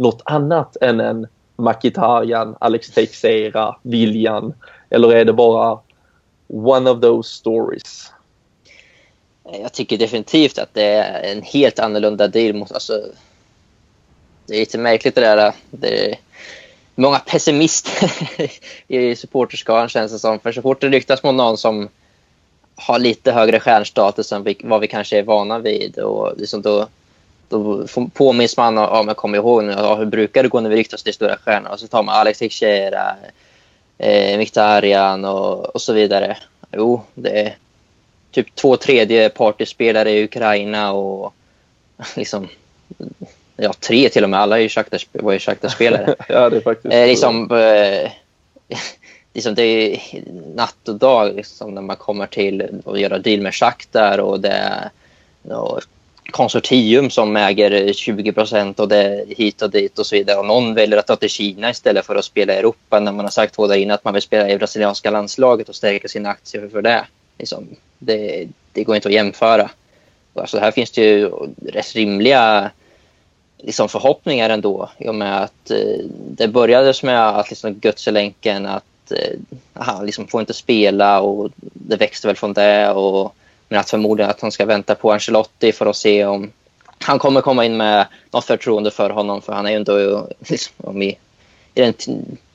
något annat än en Makitarian, Alex Teixeira, Viljan? Eller är det bara one of those stories? Jag tycker definitivt att det är en helt annorlunda deal mot, alltså, det är lite märkligt det där. Det är många pessimister i supporterskaran känns det som. För så fort det ryktas mot någon som har lite högre stjärnstatus än vad vi kanske är vana vid och liksom då, då påminns man om, jag kommer ihåg nu, ja, hur brukar det gå när vi ryktas till stora stjärnor? Och så tar man Alex Teixeira, eh, Mkhitaryan och, och så vidare. Jo, det är typ två tredje partyspelare i Ukraina och liksom ja, tre till och med. Alla är ju Shakhtar, var ju Shakhtar-spelare. ja, det är faktiskt eh, liksom, eh, liksom, det är natt och dag liksom, när man kommer till att göra deal med Shakhtar och det och konsortium som äger 20 procent och det är hit och dit och så vidare. Och någon väljer att ta till Kina istället för att spela i Europa när man har sagt två dagar innan att man vill spela i brasilianska landslaget och stärka sina aktier för det. Liksom, det, det går inte att jämföra. Alltså här finns det ju rätt rimliga liksom förhoppningar ändå i och med att eh, det började med att liksom Götzelänken att eh, han liksom får inte spela och det växte väl från det och men att förmodligen att han ska vänta på Ancelotti för att se om han kommer komma in med något förtroende för honom för han är ju ändå liksom, i, i den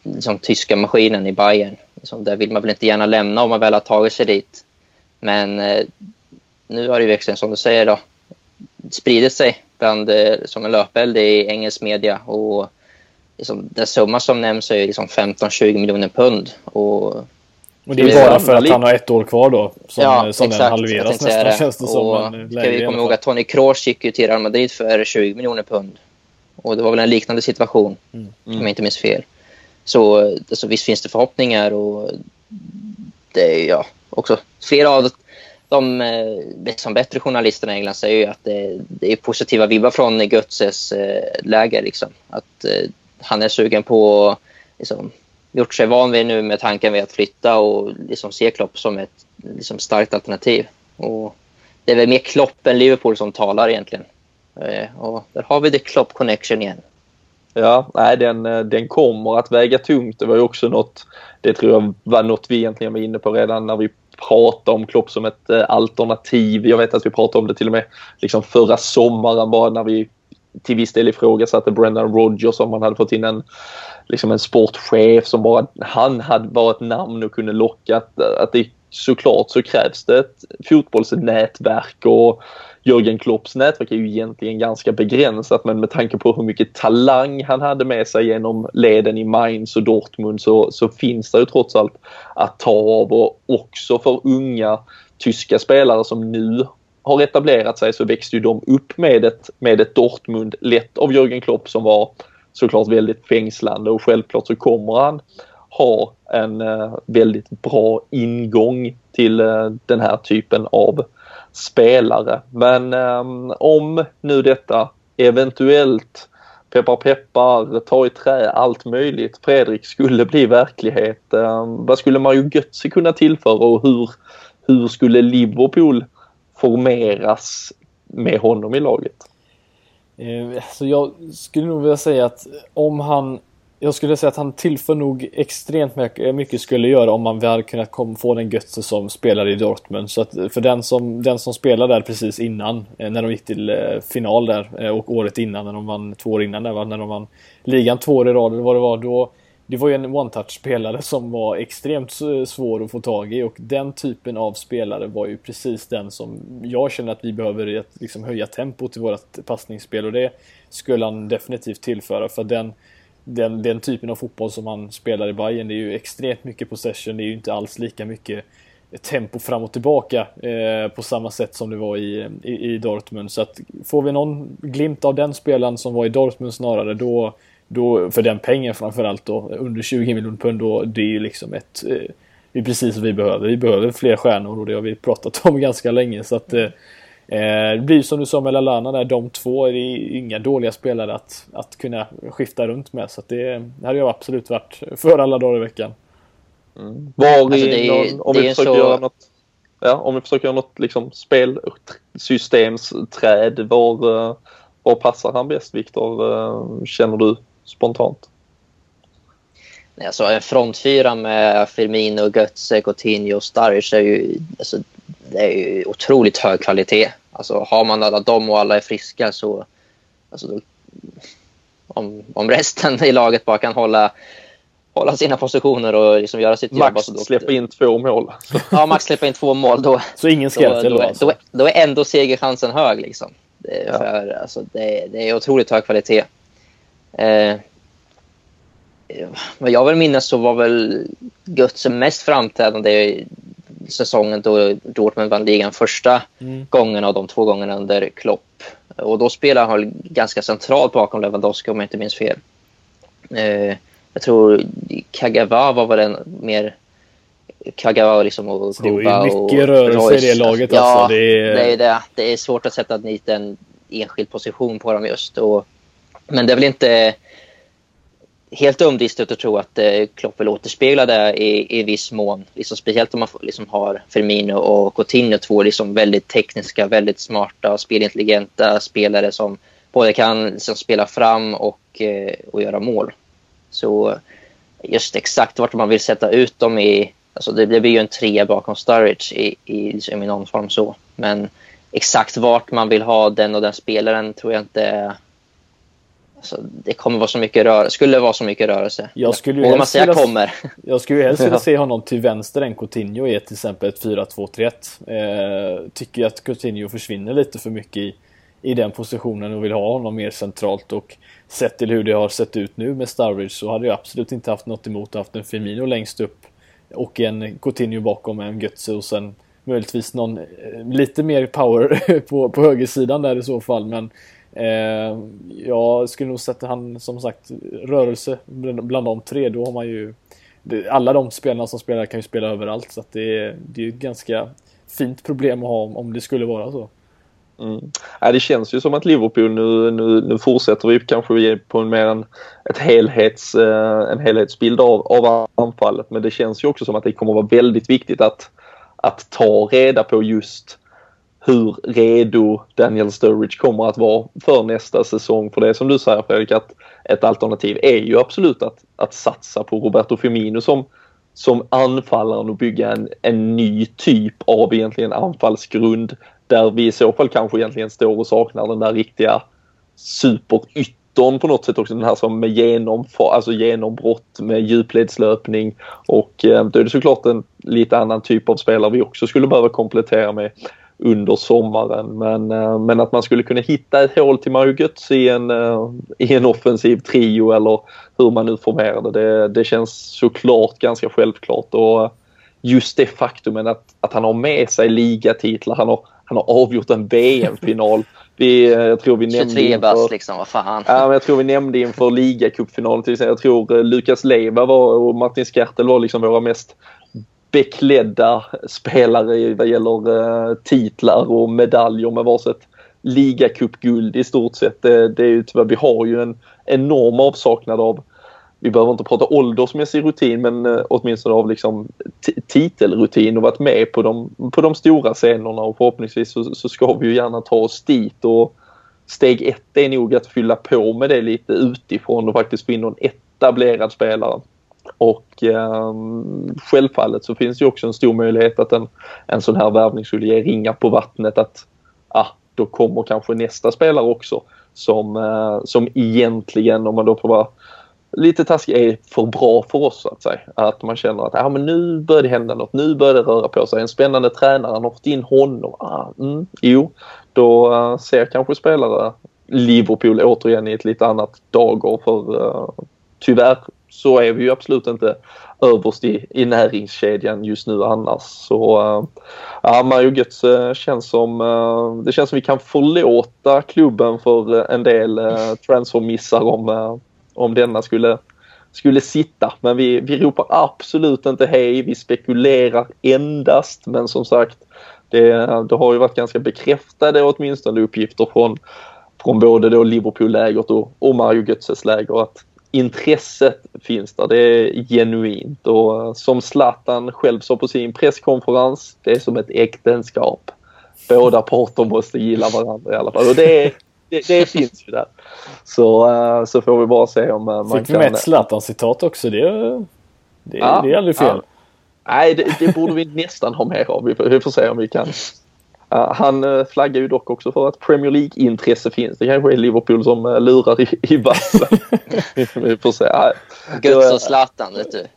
liksom, tyska maskinen i Bayern. Liksom, där vill man väl inte gärna lämna om man väl har tagit sig dit. Men eh, nu har det växten som du säger då spridit sig bland, eh, som en löpeld i engelsk media. Och liksom, den summa som nämns är liksom 15-20 miljoner pund. Och och det är bara för att han har ett år kvar då. Som, ja, som exakt, den halveras nästan känns det som. Ska vi komma ihåg att Tony Kroos gick ju till Real Madrid för 20 miljoner pund. Och det var väl en liknande situation, mm. om jag inte minns fel. Så alltså, visst finns det förhoppningar och det är ja, också flera av de liksom, bättre journalisterna i England säger ju att det, det är positiva vibbar från Götzes eh, läger. Liksom. Att eh, han är sugen på liksom, gjort sig van vid nu med tanken vid att flytta och liksom se Klopp som ett liksom starkt alternativ. Och det är väl mer Klopp än Liverpool som talar egentligen. Eh, och där har vi det Klopp connection igen. Ja, nej, den, eh, den kommer att väga tungt. Det var ju också något, det tror jag var något vi egentligen var inne på redan när vi pratade om Klopp som ett eh, alternativ. Jag vet att vi pratade om det till och med liksom förra sommaren bara när vi till viss del ifrågasatte Brendan Rodgers om man hade fått in en, liksom en sportchef som bara han hade varit namn och kunde locka. Att, att det såklart så krävs det ett fotbollsnätverk och Jörgen Klopps nätverk är ju egentligen ganska begränsat men med tanke på hur mycket talang han hade med sig genom leden i Mainz och Dortmund så, så finns det ju trots allt att ta av och också för unga tyska spelare som nu har etablerat sig så växte ju de upp med ett, med ett Dortmund lett av Jörgen Klopp som var såklart väldigt fängslande och självklart så kommer han ha en eh, väldigt bra ingång till eh, den här typen av spelare. Men ehm, om nu detta eventuellt peppar peppar, ta i trä, allt möjligt. Fredrik skulle bli verklighet. Ehm, vad skulle Mario Götze kunna tillföra och hur, hur skulle Liverpool formeras med honom i laget? Eh, så jag skulle nog vilja säga att om han jag skulle säga att han tillför nog extremt mycket eh, skulle göra om man väl kunnat få den Götze som spelar i Dortmund. Så att eh, för den som, den som spelade där precis innan, när de gick till final där och året innan när de vann, två år innan där, när de vann ligan två år i rad eller vad det var, då det var ju en one-touch-spelare som var extremt svår att få tag i och den typen av spelare var ju precis den som jag känner att vi behöver liksom höja tempot i vårt passningsspel och det skulle han definitivt tillföra för den, den, den typen av fotboll som han spelar i Bayern det är ju extremt mycket possession, det är ju inte alls lika mycket tempo fram och tillbaka eh, på samma sätt som det var i, i, i Dortmund. Så att får vi någon glimt av den spelaren som var i Dortmund snarare då då, för den pengen framförallt då, under 20 miljoner pund, då, det är ju liksom ett... Eh, det är precis vad vi behöver. Vi behöver fler stjärnor och det har vi pratat om ganska länge. Så att, eh, det blir som du sa med Lalana där, de två är inga dåliga spelare att, att kunna skifta runt med. Så att det, det hade jag absolut varit för alla dagar i veckan. Mm. Var alltså i, någon, om, vi försöker så... göra något, ja, om vi försöker göra något liksom spelsystemsträd, var, eh, var passar han bäst Viktor, eh, känner du? Spontant? Alltså en frontfyra med Firmino, Götze, Coutinho och Sturridge är ju, alltså, det är ju otroligt hög kvalitet. Alltså, har man alla dem och alla är friska så... Alltså, då, om, om resten i laget bara kan hålla, hålla sina positioner och liksom göra sitt Max jobb. Max alltså, släppa in två mål. ja, Max släpper in två mål. Då, så ingen skräll då, då, då, alltså. då, då, är ändå segerchansen hög. Liksom. Det, är, ja. för, alltså, det, det är otroligt hög kvalitet. Eh, vad jag vill minnas så var väl Götze mest framträdande i säsongen då Dortmund vann ligan första mm. gången av de två gångerna under Klopp. Och då spelar han ganska centralt bakom Lewandowski om jag inte minns fel. Eh, jag tror Kagawa var väl en mer Kagawa liksom och Kuba Det är mycket rörelse i det laget ja, alltså. Det är... det är det. Det är svårt att sätta dit en enskild position på dem just. Och, men det är väl inte helt omdistat att tro att eh, Klopp vill återspegla det i, i viss mån. Liksom, speciellt om man liksom har Firmino och Coutinho, två liksom väldigt tekniska, väldigt smarta och spelintelligenta spelare som både kan liksom, spela fram och, eh, och göra mål. Så just exakt vart man vill sätta ut dem i... Alltså det, det blir ju en trea bakom Sturridge i, i, liksom i någon form så. Men exakt vart man vill ha den och den spelaren tror jag inte Alltså, det kommer vara så mycket rörelse. Skulle vara så mycket rörelse. Jag skulle ju helst säga kommer. Jag skulle ju helst vilja se honom till vänster än Coutinho i till exempel ett 4-2-3-1. Eh, tycker att Coutinho försvinner lite för mycket i, i den positionen och vill ha honom mer centralt och sett till hur det har sett ut nu med Sturridge så hade jag absolut inte haft något emot att haft en Firmino längst upp och en Coutinho bakom en Götze och sen möjligtvis någon eh, lite mer power på, på högersidan där i så fall men Eh, jag skulle nog sätta han som sagt rörelse bland de tre. Då har man ju alla de spelarna som spelar kan ju spela överallt så att det är, det är ett ganska fint problem att ha om det skulle vara så. Mm. Ja, det känns ju som att Liverpool nu, nu, nu fortsätter vi kanske på en mer en, ett helhets, eh, en helhetsbild av, av anfallet men det känns ju också som att det kommer vara väldigt viktigt att, att ta reda på just hur redo Daniel Sturridge kommer att vara för nästa säsong. För det är som du säger Fredrik att ett alternativ är ju absolut att, att satsa på Roberto Firmino som, som anfallaren och bygga en, en ny typ av egentligen anfallsgrund där vi i så fall kanske egentligen står och saknar den där riktiga superyttern på något sätt också. Den här som med genom, alltså genombrott med djupledslöpning och eh, då är det såklart en lite annan typ av spelare vi också skulle behöva komplettera med under sommaren. Men, eh, men att man skulle kunna hitta ett hål till Mario i en, eh, i en offensiv trio eller hur man nu formerar det, det, det känns såklart ganska självklart. Och eh, just det faktumet att, att han har med sig ligatitlar, han har, han har avgjort en VM-final. Vi, eh, jag tror vi 23 bast liksom, vad fan. Ja, men jag tror vi nämnde inför ligacupfinalen till exempel. Jag tror Lukas Leiva var, och Martin Skertel var liksom våra mest beklädda spelare vad gäller uh, titlar och medaljer med varsitt ligacupguld i stort sett. Det, det är ju tyvärr, vi har ju en enorm avsaknad av vi behöver inte prata åldersmässig rutin men eh, åtminstone av liksom titelrutin och varit med på de, på de stora scenerna och förhoppningsvis så, så ska vi ju gärna ta oss dit och steg ett är nog att fylla på med det lite utifrån och faktiskt få in någon etablerad spelare. Och eh, självfallet så finns det också en stor möjlighet att en, en sån här värvning skulle ge ringar på vattnet att ah, då kommer kanske nästa spelare också som, eh, som egentligen, om man då får vara lite taskig, är för bra för oss så att säga. Att man känner att ah, men nu börjar det hända något, nu börjar det röra på sig. En spännande tränare, han har fått in honom. Ah, mm, jo, då uh, ser kanske spelare Liverpool återigen i ett lite annat dagar för uh, tyvärr så är vi ju absolut inte överst i, i näringskedjan just nu annars. Så äh, ja, Mario Götze känns som, äh, det känns som vi kan förlåta klubben för en del äh, transfermissar om, om denna skulle skulle sitta. Men vi, vi ropar absolut inte hej, vi spekulerar endast. Men som sagt, det, det har ju varit ganska bekräftade åtminstone uppgifter från, från både då Liverpool-lägret och, och Mario Götzes läger att intresset finns där. Det är genuint och eh, som Zlatan själv sa på sin presskonferens, det är som ett äktenskap. Båda parter måste gilla varandra i alla fall och det, det, det finns ju där. Så, eh, så får vi bara se om eh, man Fick kan... Fick vi med ett Zlatan-citat också? Det, det, ja, det är aldrig fel. Ja. Nej, det, det, borde vi nästan ha mer av. Vi får se om vi kan han eh, flaggar ju dock också för att Premier League-intresse finns. Det kanske är Liverpool som lurar i, i vassen. Vi får se. Guds och Zlatan, vet du.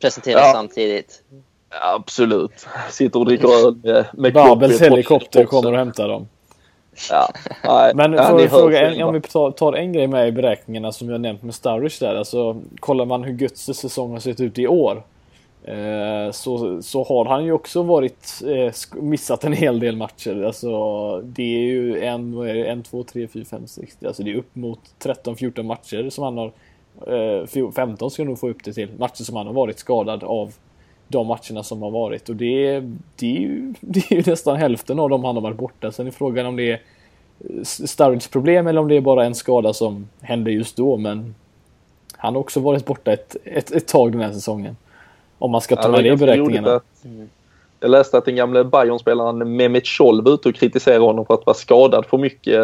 Presenteras ja. samtidigt. Absolut. Sitter och dricker öl med, med Babels helikopter kommer och hämtar dem. Ja. Nej, Men ja, får fråga, en, om vi tar en grej med i beräkningarna som jag nämnt med Sturridge där. Alltså, kollar man hur Guts säsong har sett ut i år Eh, så, så har han ju också varit eh, missat en hel del matcher. Alltså, det är ju en, är det, en, två, tre, fyra, fem, sex. Alltså det är upp mot 13-14 matcher som han har. 15 ska nog få upp det till. Matcher som han har varit skadad av de matcherna som har varit. Och det, det, är, ju, det är ju nästan hälften av dem han har varit borta. Sen är frågan om det är Sturridge problem eller om det är bara en skada som hände just då. Men han har också varit borta ett, ett, ett tag den här säsongen. Om man ska ta ja, med det i beräkningarna. Att, jag läste att den gamle Bayern-spelaren Mehmet Scholl var ute och kritiserade honom för att vara skadad för mycket.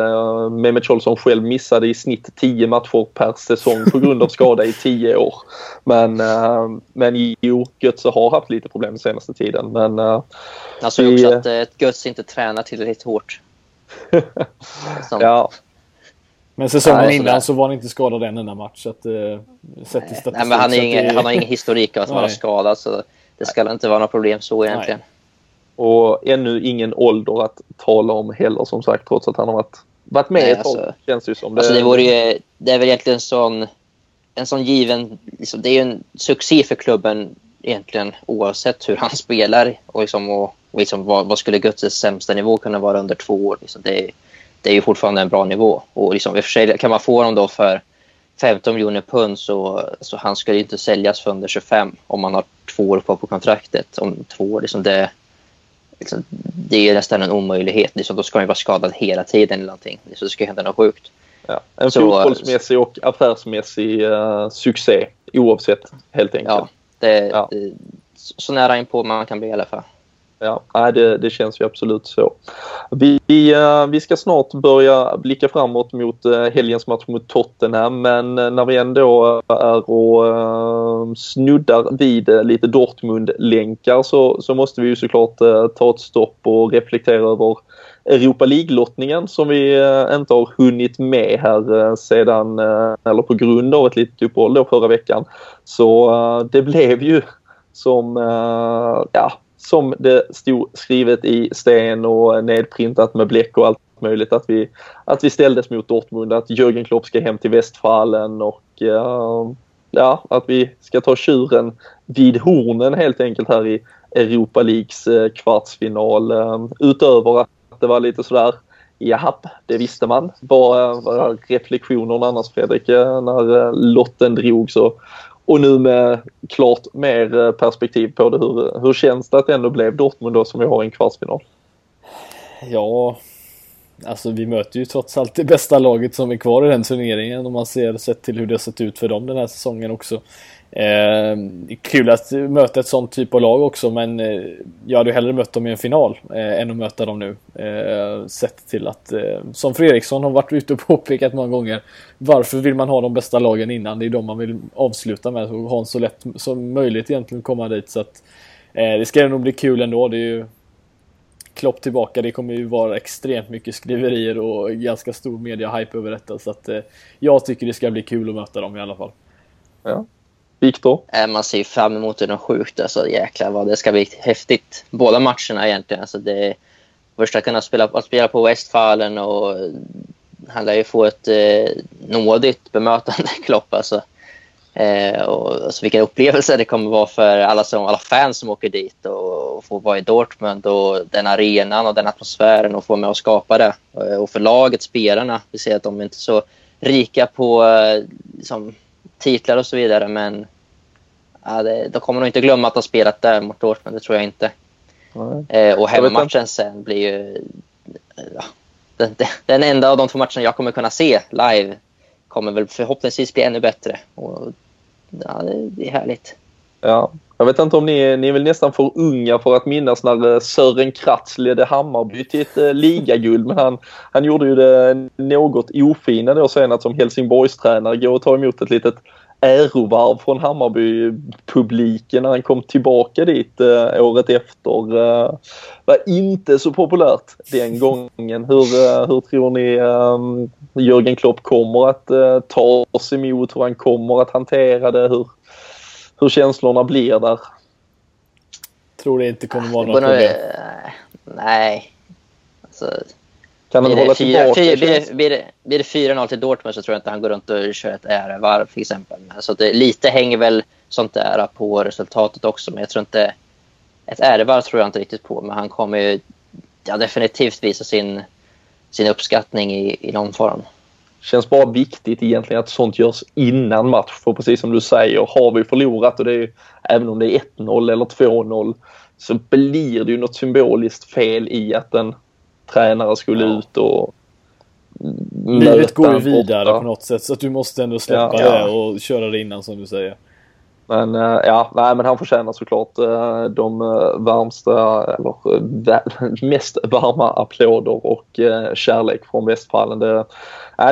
Mehmet Scholl som själv missade i snitt 10 matcher per säsong på grund av skada i 10 år. Men, uh, men jo, Götze har haft lite problem senaste tiden. Men, uh, jag såg också att uh, Götze inte tränar tillräckligt hårt. ja. Men säsongen Nej, innan så var han inte skadad en enda match. Så att, uh, sett i Nej, men han, är ingen, det... han har ingen historik av att vara skadad. Så det ska inte vara några problem så egentligen. Nej. Och ännu ingen ålder att tala om heller som sagt trots att han har varit, varit med Nej, ett tag. Alltså, känns ju som det. Alltså det, vore ju, det är väl egentligen en sån, en sån given... Liksom, det är ju en succé för klubben egentligen oavsett hur han spelar. Och, liksom, och, och liksom, vad, vad skulle Götzes sämsta nivå kunna vara under två år? Liksom, det, det är ju fortfarande en bra nivå. Och liksom, i och för sig kan man få honom då för 15 miljoner pund så, så han ska ju inte säljas för under 25 om man har två år kvar på kontraktet. Om två år, liksom det, liksom, det är nästan en omöjlighet. Liksom, då ska han ju vara skadad hela tiden eller någonting. Så det ska hända något sjukt. Ja, en så, fotbollsmässig och affärsmässig uh, succé oavsett helt enkelt. Ja, det, ja. det, så nära in på man kan bli i alla fall. Ja, det, det känns ju absolut så. Vi, eh, vi ska snart börja blicka framåt mot eh, helgens match mot Tottenham men eh, när vi ändå är och snuddar vid lite Dortmund-länkar så, så måste vi ju såklart ta ett stopp och reflektera över Europa League-lottningen som vi inte har hunnit med här sedan, eller på grund av ett litet uppehåll då förra veckan. Så det blev ju som, ja, som det stod skrivet i sten och nedprintat med bläck och allt möjligt att vi, att vi ställdes mot Dortmund, att Jürgen Klopp ska hem till Westfalen och uh, ja, att vi ska ta tjuren vid hornen helt enkelt här i Europa Leagues uh, kvartsfinal. Uh, utöver att det var lite sådär Japp, det visste man. Vad var eh, reflektionerna annars Fredrik när lotten drog så och nu med klart mer eh, perspektiv på det. Hur, hur känns det att det ändå blev Dortmund då som vi har i en kvartsfinal? Ja, alltså vi möter ju trots allt det bästa laget som är kvar i den turneringen om man ser sett till hur det har sett ut för dem den här säsongen också. Eh, kul att möta ett sånt typ av lag också men eh, jag hade hellre mött dem i en final eh, än att möta dem nu. Eh, sett till att, eh, som Fredriksson har varit ute och påpekat många gånger, varför vill man ha de bästa lagen innan? Det är de man vill avsluta med och ha en så lätt som möjligt egentligen komma dit. Så att, eh, det ska nog bli kul ändå. Det är ju Klopp tillbaka. Det kommer ju vara extremt mycket skriverier och ganska stor media-hype över detta. Så att, eh, jag tycker det ska bli kul att möta dem i alla fall. Ja, Viktor? Eh, man ser fram emot det något sjukt. Alltså, jäklar vad det ska bli häftigt. Båda matcherna egentligen. Alltså, det, först att kunna spela, att spela på Westfalen och han lär ju få ett eh, nådigt bemötande, Klopp. Alltså. Eh, och, alltså, vilken upplevelse det kommer vara för alla, som, alla fans som åker dit och, och får vara i Dortmund och den arenan och den atmosfären och få med och skapa det. Eh, och för laget, spelarna, vi ser att de är inte så rika på liksom, titlar och så vidare men ja, det, de kommer nog inte glömma att ha spelat där mot Dortmund, det tror jag inte. Eh, och hemmamatchen sen blir ju... Ja, den, den, enda av de två matcherna jag kommer kunna se live kommer väl förhoppningsvis bli ännu bättre. Och, ja, det, det är härligt. Ja, jag vet inte om ni, ni är väl nästan för unga för att minnas när eh, Sören Kratz ledde Hammarby till ett eh, ligaguld. Men han, han gjorde ju det något ofina då sen att som Helsingborgs tränare gå och ta emot ett litet ärovarv från Hammarby-publiken när han kom tillbaka dit eh, året efter. Eh, var inte så populärt den gången. Hur, eh, hur tror ni eh, Jörgen Klopp kommer att eh, ta oss emot? Hur han kommer att hantera det? Hur, hur känslorna blir där? Tror det inte kommer vara något problem? Eh, nej. Alltså, kan han hålla tillbaka? Blir det, blir det, blir det 4-0 till Dortmund så tror jag inte han går runt och kör ett ärevarv till exempel. Så det, lite hänger väl sånt där på resultatet också. Men jag tror inte... Ett ärvar tror jag inte riktigt på, men han kommer ju ja, definitivt visa sin, sin uppskattning i, i någon form. Känns bara viktigt egentligen att sånt görs innan match. För precis som du säger, har vi förlorat och det är även om det är 1-0 eller 2-0 så blir det ju något symboliskt fel i att en tränare skulle ja. ut och Livet går ju vidare borta. på något sätt så att du måste ändå släppa ja, det och köra det innan som du säger. Men uh, ja, nej, men han förtjänar såklart uh, de uh, varmsta, eller mest varma applåder och kärlek från Västfallen. Det,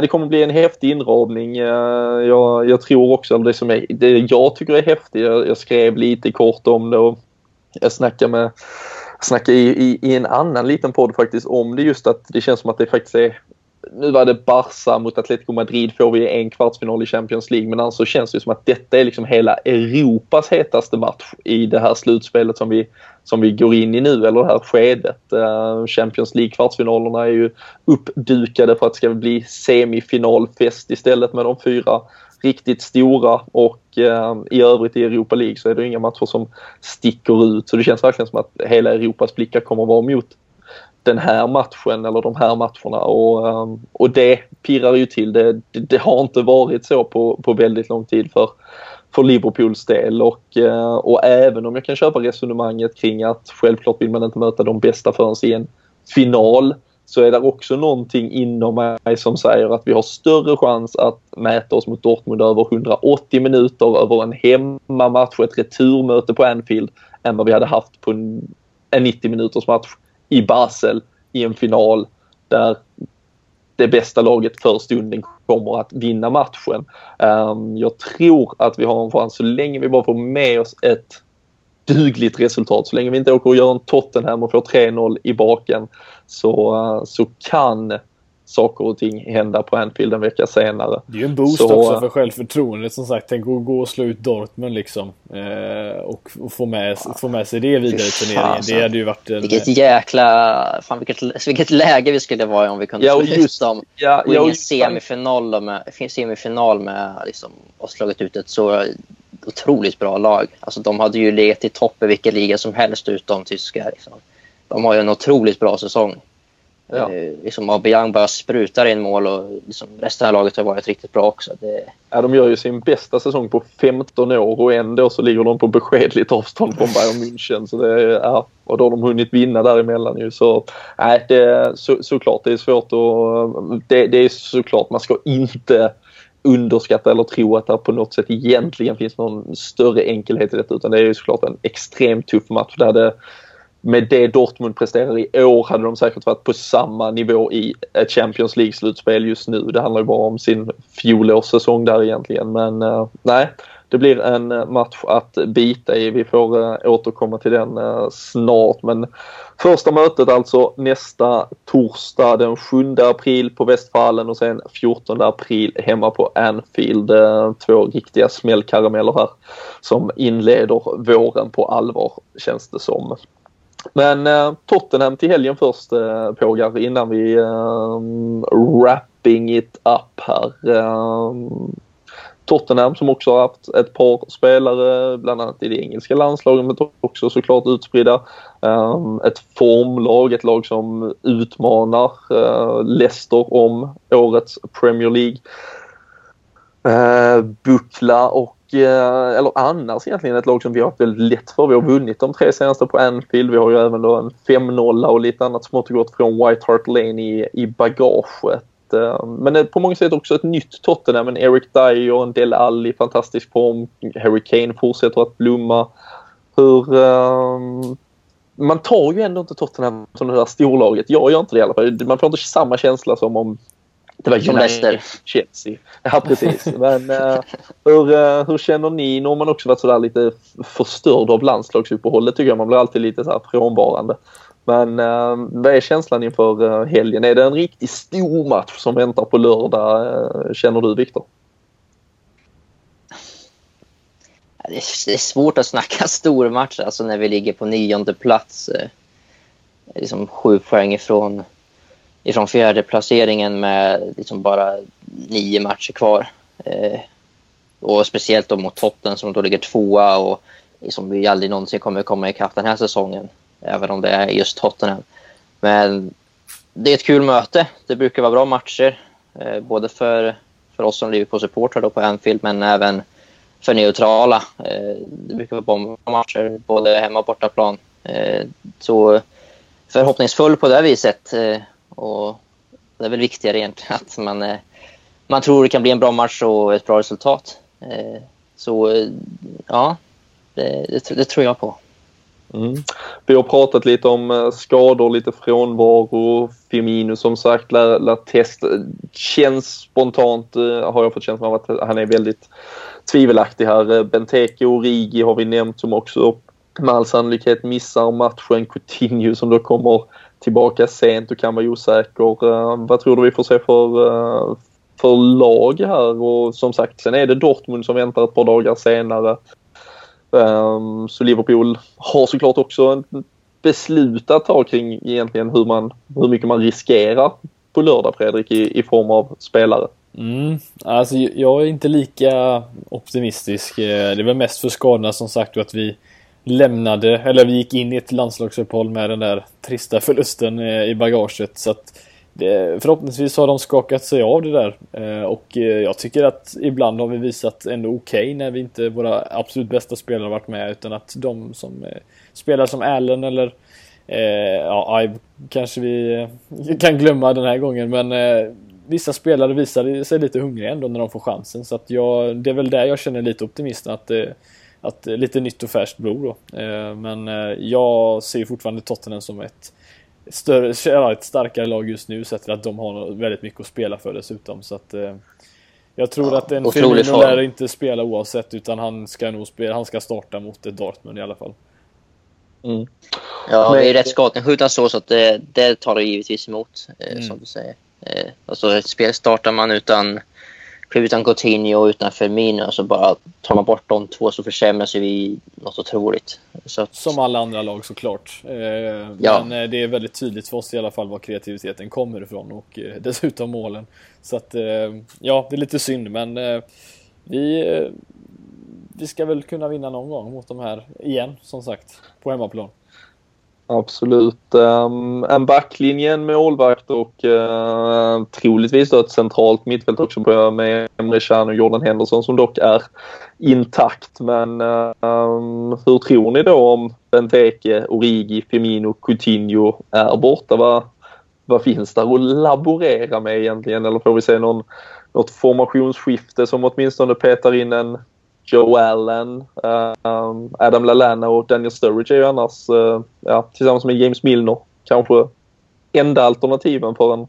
det kommer bli en häftig inramning. Jag, jag, tror också, det som är, det jag tycker är häftigt, jag, jag skrev lite kort om det och jag snackade med snackade i, i, i, en annan liten podd faktiskt om det just att det känns som att det faktiskt är nu var det Barca mot Atletico Madrid får vi en kvartsfinal i Champions League men alltså känns det som att detta är liksom hela Europas hetaste match i det här slutspelet som vi, som vi går in i nu eller det här skedet. Eh, Champions League kvartsfinalerna är ju uppdukade för att det ska bli semifinalfest istället med de fyra riktigt stora och eh, i övrigt i Europa League så är det inga matcher som sticker ut. Så det känns verkligen som att hela Europas blickar kommer att vara mot den här matchen eller de här matcherna. Och, eh, och det pirrar ju till. Det, det, det, har inte varit så på, på väldigt lång tid för, för Liverpools del. Och, eh, och även om jag kan köpa resonemanget kring att självklart vill man inte möta de bästa förrän i en final så är det också någonting inom mig som säger att vi har större chans att mäta oss mot Dortmund över 180 minuter över en hemmamatch och ett returmöte på Anfield än vad vi hade haft på en, 90 minuters match i Basel i en final där det bästa laget för stunden kommer att vinna matchen. Ehm, jag tror att vi har en chans så länge vi bara får med oss ett dugligt resultat. Så länge vi inte åker och gör en Tottenham och får 3-0 i baken så, uh, så kan saker och ting hända på Anfield en vecka senare. Det är ju en boost så, också för självförtroendet som sagt. Tänk att gå och slå ut Dortmund liksom. Eh, och, och, få, med, få med sig det vidare i turneringen. Det hade ju varit en... Vilket jäkla... Fan vilket, vilket läge vi skulle vara i om vi kunde ja, slå ut dem. Ja, gå in i semifinal med, semifinal med liksom, och slagit ut ett så otroligt bra lag. Alltså de hade ju legat i topp i vilken liga som helst utom tyska. Liksom. De har ju en otroligt bra säsong. Ja. Eh, liksom Aubameyang bara sprutar in mål och liksom resten av laget har varit riktigt bra också. Det... Ja, de gör ju sin bästa säsong på 15 år och ändå så ligger de på beskedligt avstånd från Bayern München. Så det, ja, och då har de hunnit vinna däremellan ju. Så, nej, det, så, såklart det är svårt att... Det, det är såklart man ska inte underskatta eller tro att det på något sätt egentligen finns någon större enkelhet i detta utan det är ju såklart en extremt tuff match. Där det, med det Dortmund presterar i år hade de säkert varit på samma nivå i ett Champions League-slutspel just nu. Det handlar ju bara om sin fjolårssäsong där egentligen. Men uh, nej, det blir en eh, match att bita i. Vi får eh, återkomma till den eh, snart. Men första mötet alltså nästa torsdag den 7 april på Västfallen och sen 14 april hemma på Anfield. Två riktiga smällkarameller här som inleder våren på allvar känns det som. Men eh, Tottenham till helgen först eh, Pågar innan vi eh, wrapping it up här. Eh, Tottenham som också har haft ett par spelare bland annat i det engelska landslaget men också såklart utspridda. Ehm, ett formlag, ett lag som utmanar eh, Leicester om årets Premier League. Ehm, Buckla och eh, eller annars egentligen ett lag som vi har haft väldigt lätt för. Vi har vunnit de tre senaste på Anfield. Vi har ju även då en 5-0 och lite annat smått och gott från White Hart Lane i, i bagaget. Eh, men på många sätt också ett nytt Tottenham. En Eric Dyer, en Del Alli fantastisk form. Harry Kane fortsätter att blomma. Hur... Um, man tar ju ändå inte Tottenham som det där storlaget. Jag gör inte det i alla fall. Man får inte samma känsla som om det var Leicester. Chelsea. Ja, precis. Men uh, hur, uh, hur känner ni? Nu har man också varit sådär lite förstörd av landslagsuppehållet tycker jag. Man blir alltid lite så här frånvarande. Men uh, vad är känslan inför uh, helgen? Är det en riktigt stor match som väntar på lördag? Eh, känner du Viktor? Det är svårt att snacka stormatch alltså när vi ligger på nionde plats. Liksom sju poäng ifrån ifrån fjärde placeringen med liksom bara nio matcher kvar. Eh, och speciellt då mot Tottenham som då ligger tvåa och som vi aldrig någonsin kommer komma ikapp den här säsongen. Även om det är just Tottenham. Men det är ett kul möte. Det brukar vara bra matcher. Eh, både för, för oss som Liverpool-supportrar på Anfield men även för neutrala. Eh, det brukar vara bra matcher både hemma och bortaplan. Eh, så förhoppningsfull på det viset. Eh, och det är väl viktigare egentligen att man, eh, man tror det kan bli en bra match och ett bra resultat. Eh, så eh, ja, det, det, det tror jag på. Mm. Vi har pratat lite om eh, skador, lite frånvaro. Firmino som sagt lär, lär testa. Känns spontant, eh, har jag fått känslan av att han är väldigt tvivelaktig här. Eh, Benteke och Rigi har vi nämnt som också med all sannolikhet missar matchen. Coutinho som då kommer tillbaka sent och kan vara osäker. Vad tror du vi får se för, för lag här? Och som sagt, sen är det Dortmund som väntar ett par dagar senare. Ehm, så Liverpool har såklart också ett beslut att ta kring egentligen hur, man, hur mycket man riskerar på lördag Fredrik i, i form av spelare. Mm, alltså jag är inte lika optimistisk. Eh, det är väl mest för skadorna som sagt att vi lämnade, eller vi gick in i ett landslagsuppehåll med den där trista förlusten eh, i bagaget. Så att det, förhoppningsvis har de skakat sig av det där. Eh, och eh, jag tycker att ibland har vi visat ändå okej okay när vi inte, våra absolut bästa spelare har varit med. Utan att de som eh, spelar som Allen eller eh, ja, Ive kanske vi eh, kan glömma den här gången. Men vissa spelare visar sig lite hungriga ändå när de får chansen. Så att jag, det är väl där jag känner lite optimist. Att, att lite nytt och färskt blod då. Men jag ser fortfarande Tottenham som ett större, ett starkare lag just nu sett till att de har väldigt mycket att spela för dessutom. Så att, eh, jag tror ja, att en Firmino lär inte spela oavsett utan han ska nog spela, han ska starta mot ett Dortmund i alla fall. Mm. Ja, Men, det är rätt skadeskjuten så, så att det, det talar givetvis emot, eh, mm. som du säger. Eh, alltså, ett spel startar man utan utan Coutinho och utan Firmino så bara tar man bort de två så försämras vi något otroligt. Så att... Som alla andra lag såklart. Eh, ja. Men eh, det är väldigt tydligt för oss i alla fall var kreativiteten kommer ifrån och eh, dessutom målen. Så att eh, ja, det är lite synd men eh, vi, eh, vi ska väl kunna vinna någon gång mot de här igen som sagt på hemmaplan. Absolut. Um, en backlinje, en målvakt och uh, troligtvis då ett centralt mittfält också med Emre Can och Jordan Henderson som dock är intakt. Men um, hur tror ni då om Benteke, Origi, Firmino, Coutinho är borta? Vad, vad finns där att laborera med egentligen? Eller får vi se någon, något formationsskifte som åtminstone petar in en Joe Allen, uh, ehm, Adam Lallana och Daniel Sturridge är ju annars, uh, ja, tillsammans med James Milner, kanske enda alternativen för en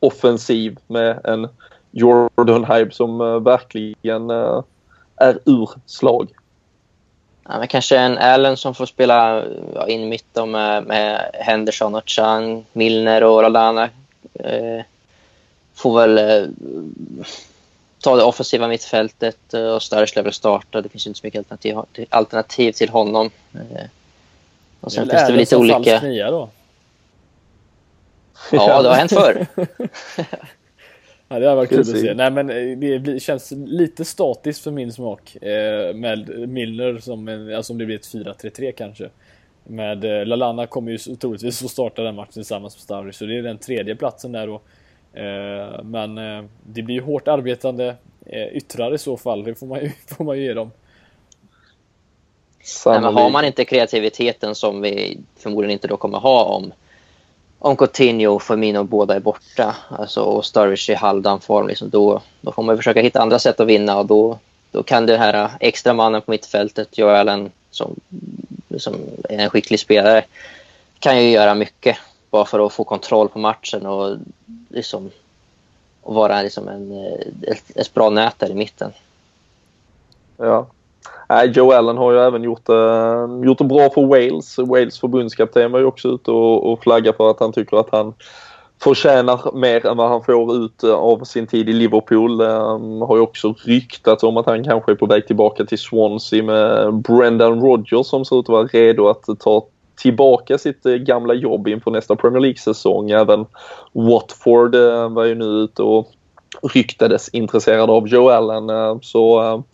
offensiv med en Jordan Hype som uh, verkligen eh, är ur slag. Ja, men kanske en Allen som får spela ja, in mitt med, med Henderson och Chang, Milner och Lallana. får väl ta det offensiva mittfältet eh, och Sturridge lär starta. Det finns inte så mycket alternativ, alternativ till honom. Eh, och sen det finns det väl lite olika... Nia då? Ja, det har hänt förr. ja, det har varit kul att se. Nej, men eh, det känns lite statiskt för min smak med Milner som, en, alltså om det blir ett 4-3-3 kanske. Med Lalana kommer ju troligtvis få starta den matchen tillsammans med Sturridge, så det är den tredje platsen där då. Eh, men eh, det blir ju hårt arbetande eh, yttrar i så fall, det får man ju, får man ju ge dem. Nej, men har man inte kreativiteten som vi förmodligen inte då kommer ha om, om Coutinho och Firmino båda är borta alltså, och Sturridge i halvdan form, liksom, då, då får man försöka hitta andra sätt att vinna och då, då kan det här extra mannen på mittfältet, Joelen, som, som är en skicklig spelare, kan ju göra mycket bara för att få kontroll på matchen och liksom och vara liksom en, eh, ett, ett bra nät där i mitten. Ja. Äh, Joe Allen har ju även gjort, äh, gjort det bra för Wales. Wales förbundskapten var ju också ute och, och flaggade för att han tycker att han förtjänar mer än vad han får ut eh, av sin tid i Liverpool. Um, har ju också ryktats om att han kanske är på väg tillbaka till Swansea med Brendan Rodgers som ser ut att vara redo att ta tillbaka sitt eh, gamla jobb inför nästa Premier League-säsong. Även Watford eh, var ju nu ute och ryktades intresserad av Joe Allen. Eh, så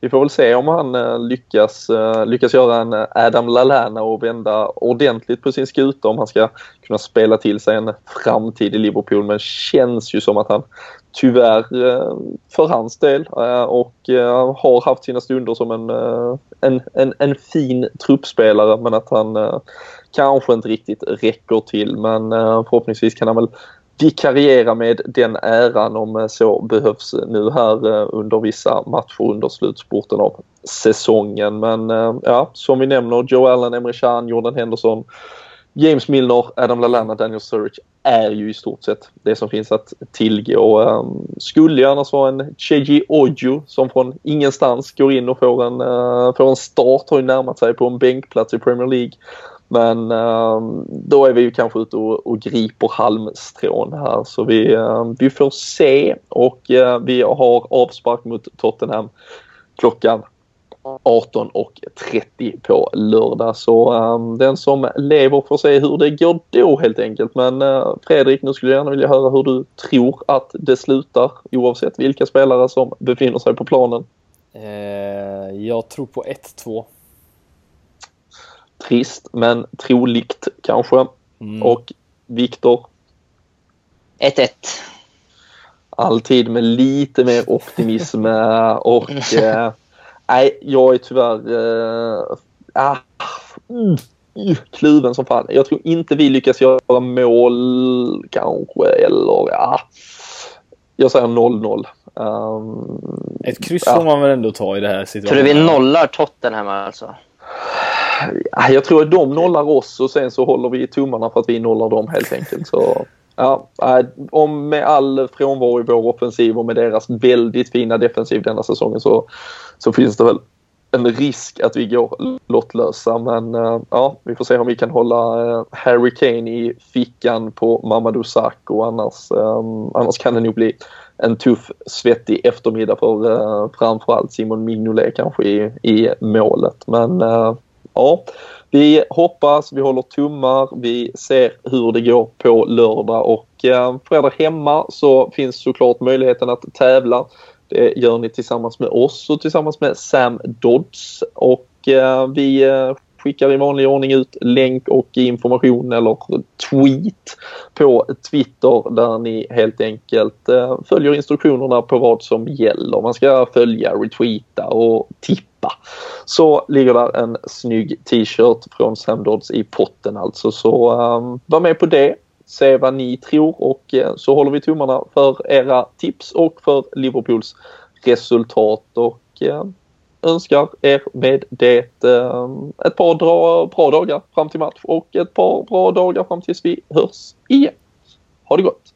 vi får väl se om han lyckas, lyckas göra en Adam Lallana och vända ordentligt på sin skuta om han ska kunna spela till sig en framtid i Liverpool. Men känns ju som att han tyvärr eh, för hans del eh, och eh, har haft sina stunder som en, en, en, en fin truppspelare men att han kanske inte riktigt räcker till. Men förhoppningsvis kan han väl vikariera med den äran om så behövs nu här under vissa matcher under slutspurten av säsongen. Men ja, som vi nämner, Joe Allen, Emre Can, Jordan Henderson, James Milner, Adam Lallana, Daniel Sturridge är ju i stort sett det som finns att tillgå. Um, skulle ju annars vara en Cheji Ojo som från ingenstans går in och får en, uh, får en start, har ju närmat sig på en bänkplats i Premier League. Men um, då är vi ju kanske ute och, och griper halmstrån här så vi, um, vi får se och uh, vi har avspark mot Tottenham klockan 18.30 på lördag. Så um, den som lever får se hur det går då helt enkelt. Men uh, Fredrik, nu skulle jag gärna vilja höra hur du tror att det slutar oavsett vilka spelare som befinner sig på planen. Eh, jag tror på 1-2. Trist, men troligt kanske. Mm. Och Viktor? 1-1. Alltid med lite mer optimism och eh, nej, jag är tyvärr äh, ah, mm, kluven som fan. Jag tror inte vi lyckas göra mål kanske eller ja. Jag säger 0-0. Um, Ett kryss får man väl ändå ta i det här situationen. Tror du vi nollar Tottenham alltså? Jag tror att de nollar oss och sen så håller vi tummarna för att vi nollar dem helt enkelt. Så, ja, eh, om med all frånvaro i vår offensiv och med deras väldigt fina defensiv denna säsongen så, så finns det väl en risk att vi går lottlösa. Men eh, ja, vi får se om vi kan hålla eh, Harry Kane i fickan på Mamadou Sakho. Annars, ehm, annars kan det nog bli en tuff svettig eftermiddag för framförallt Simon Mignolet kanske i, i målet. Men ja, vi hoppas, vi håller tummar, vi ser hur det går på lördag och eh, för er där hemma så finns såklart möjligheten att tävla. Det gör ni tillsammans med oss och tillsammans med Sam Dodds och eh, vi eh, skickar i vanlig ordning ut länk och information eller tweet på Twitter där ni helt enkelt eh, följer instruktionerna på vad som gäller. Man ska följa, retweeta och tippa. Så ligger där en snygg t-shirt från Semdods i potten alltså. Så um, var med på det se vad ni tror och uh, så håller vi tummarna för era tips och för Liverpools resultat och uh, önskar er med det eh, ett par dra, bra dagar fram till match och ett par bra dagar fram tills vi hörs igen. Ha det gott!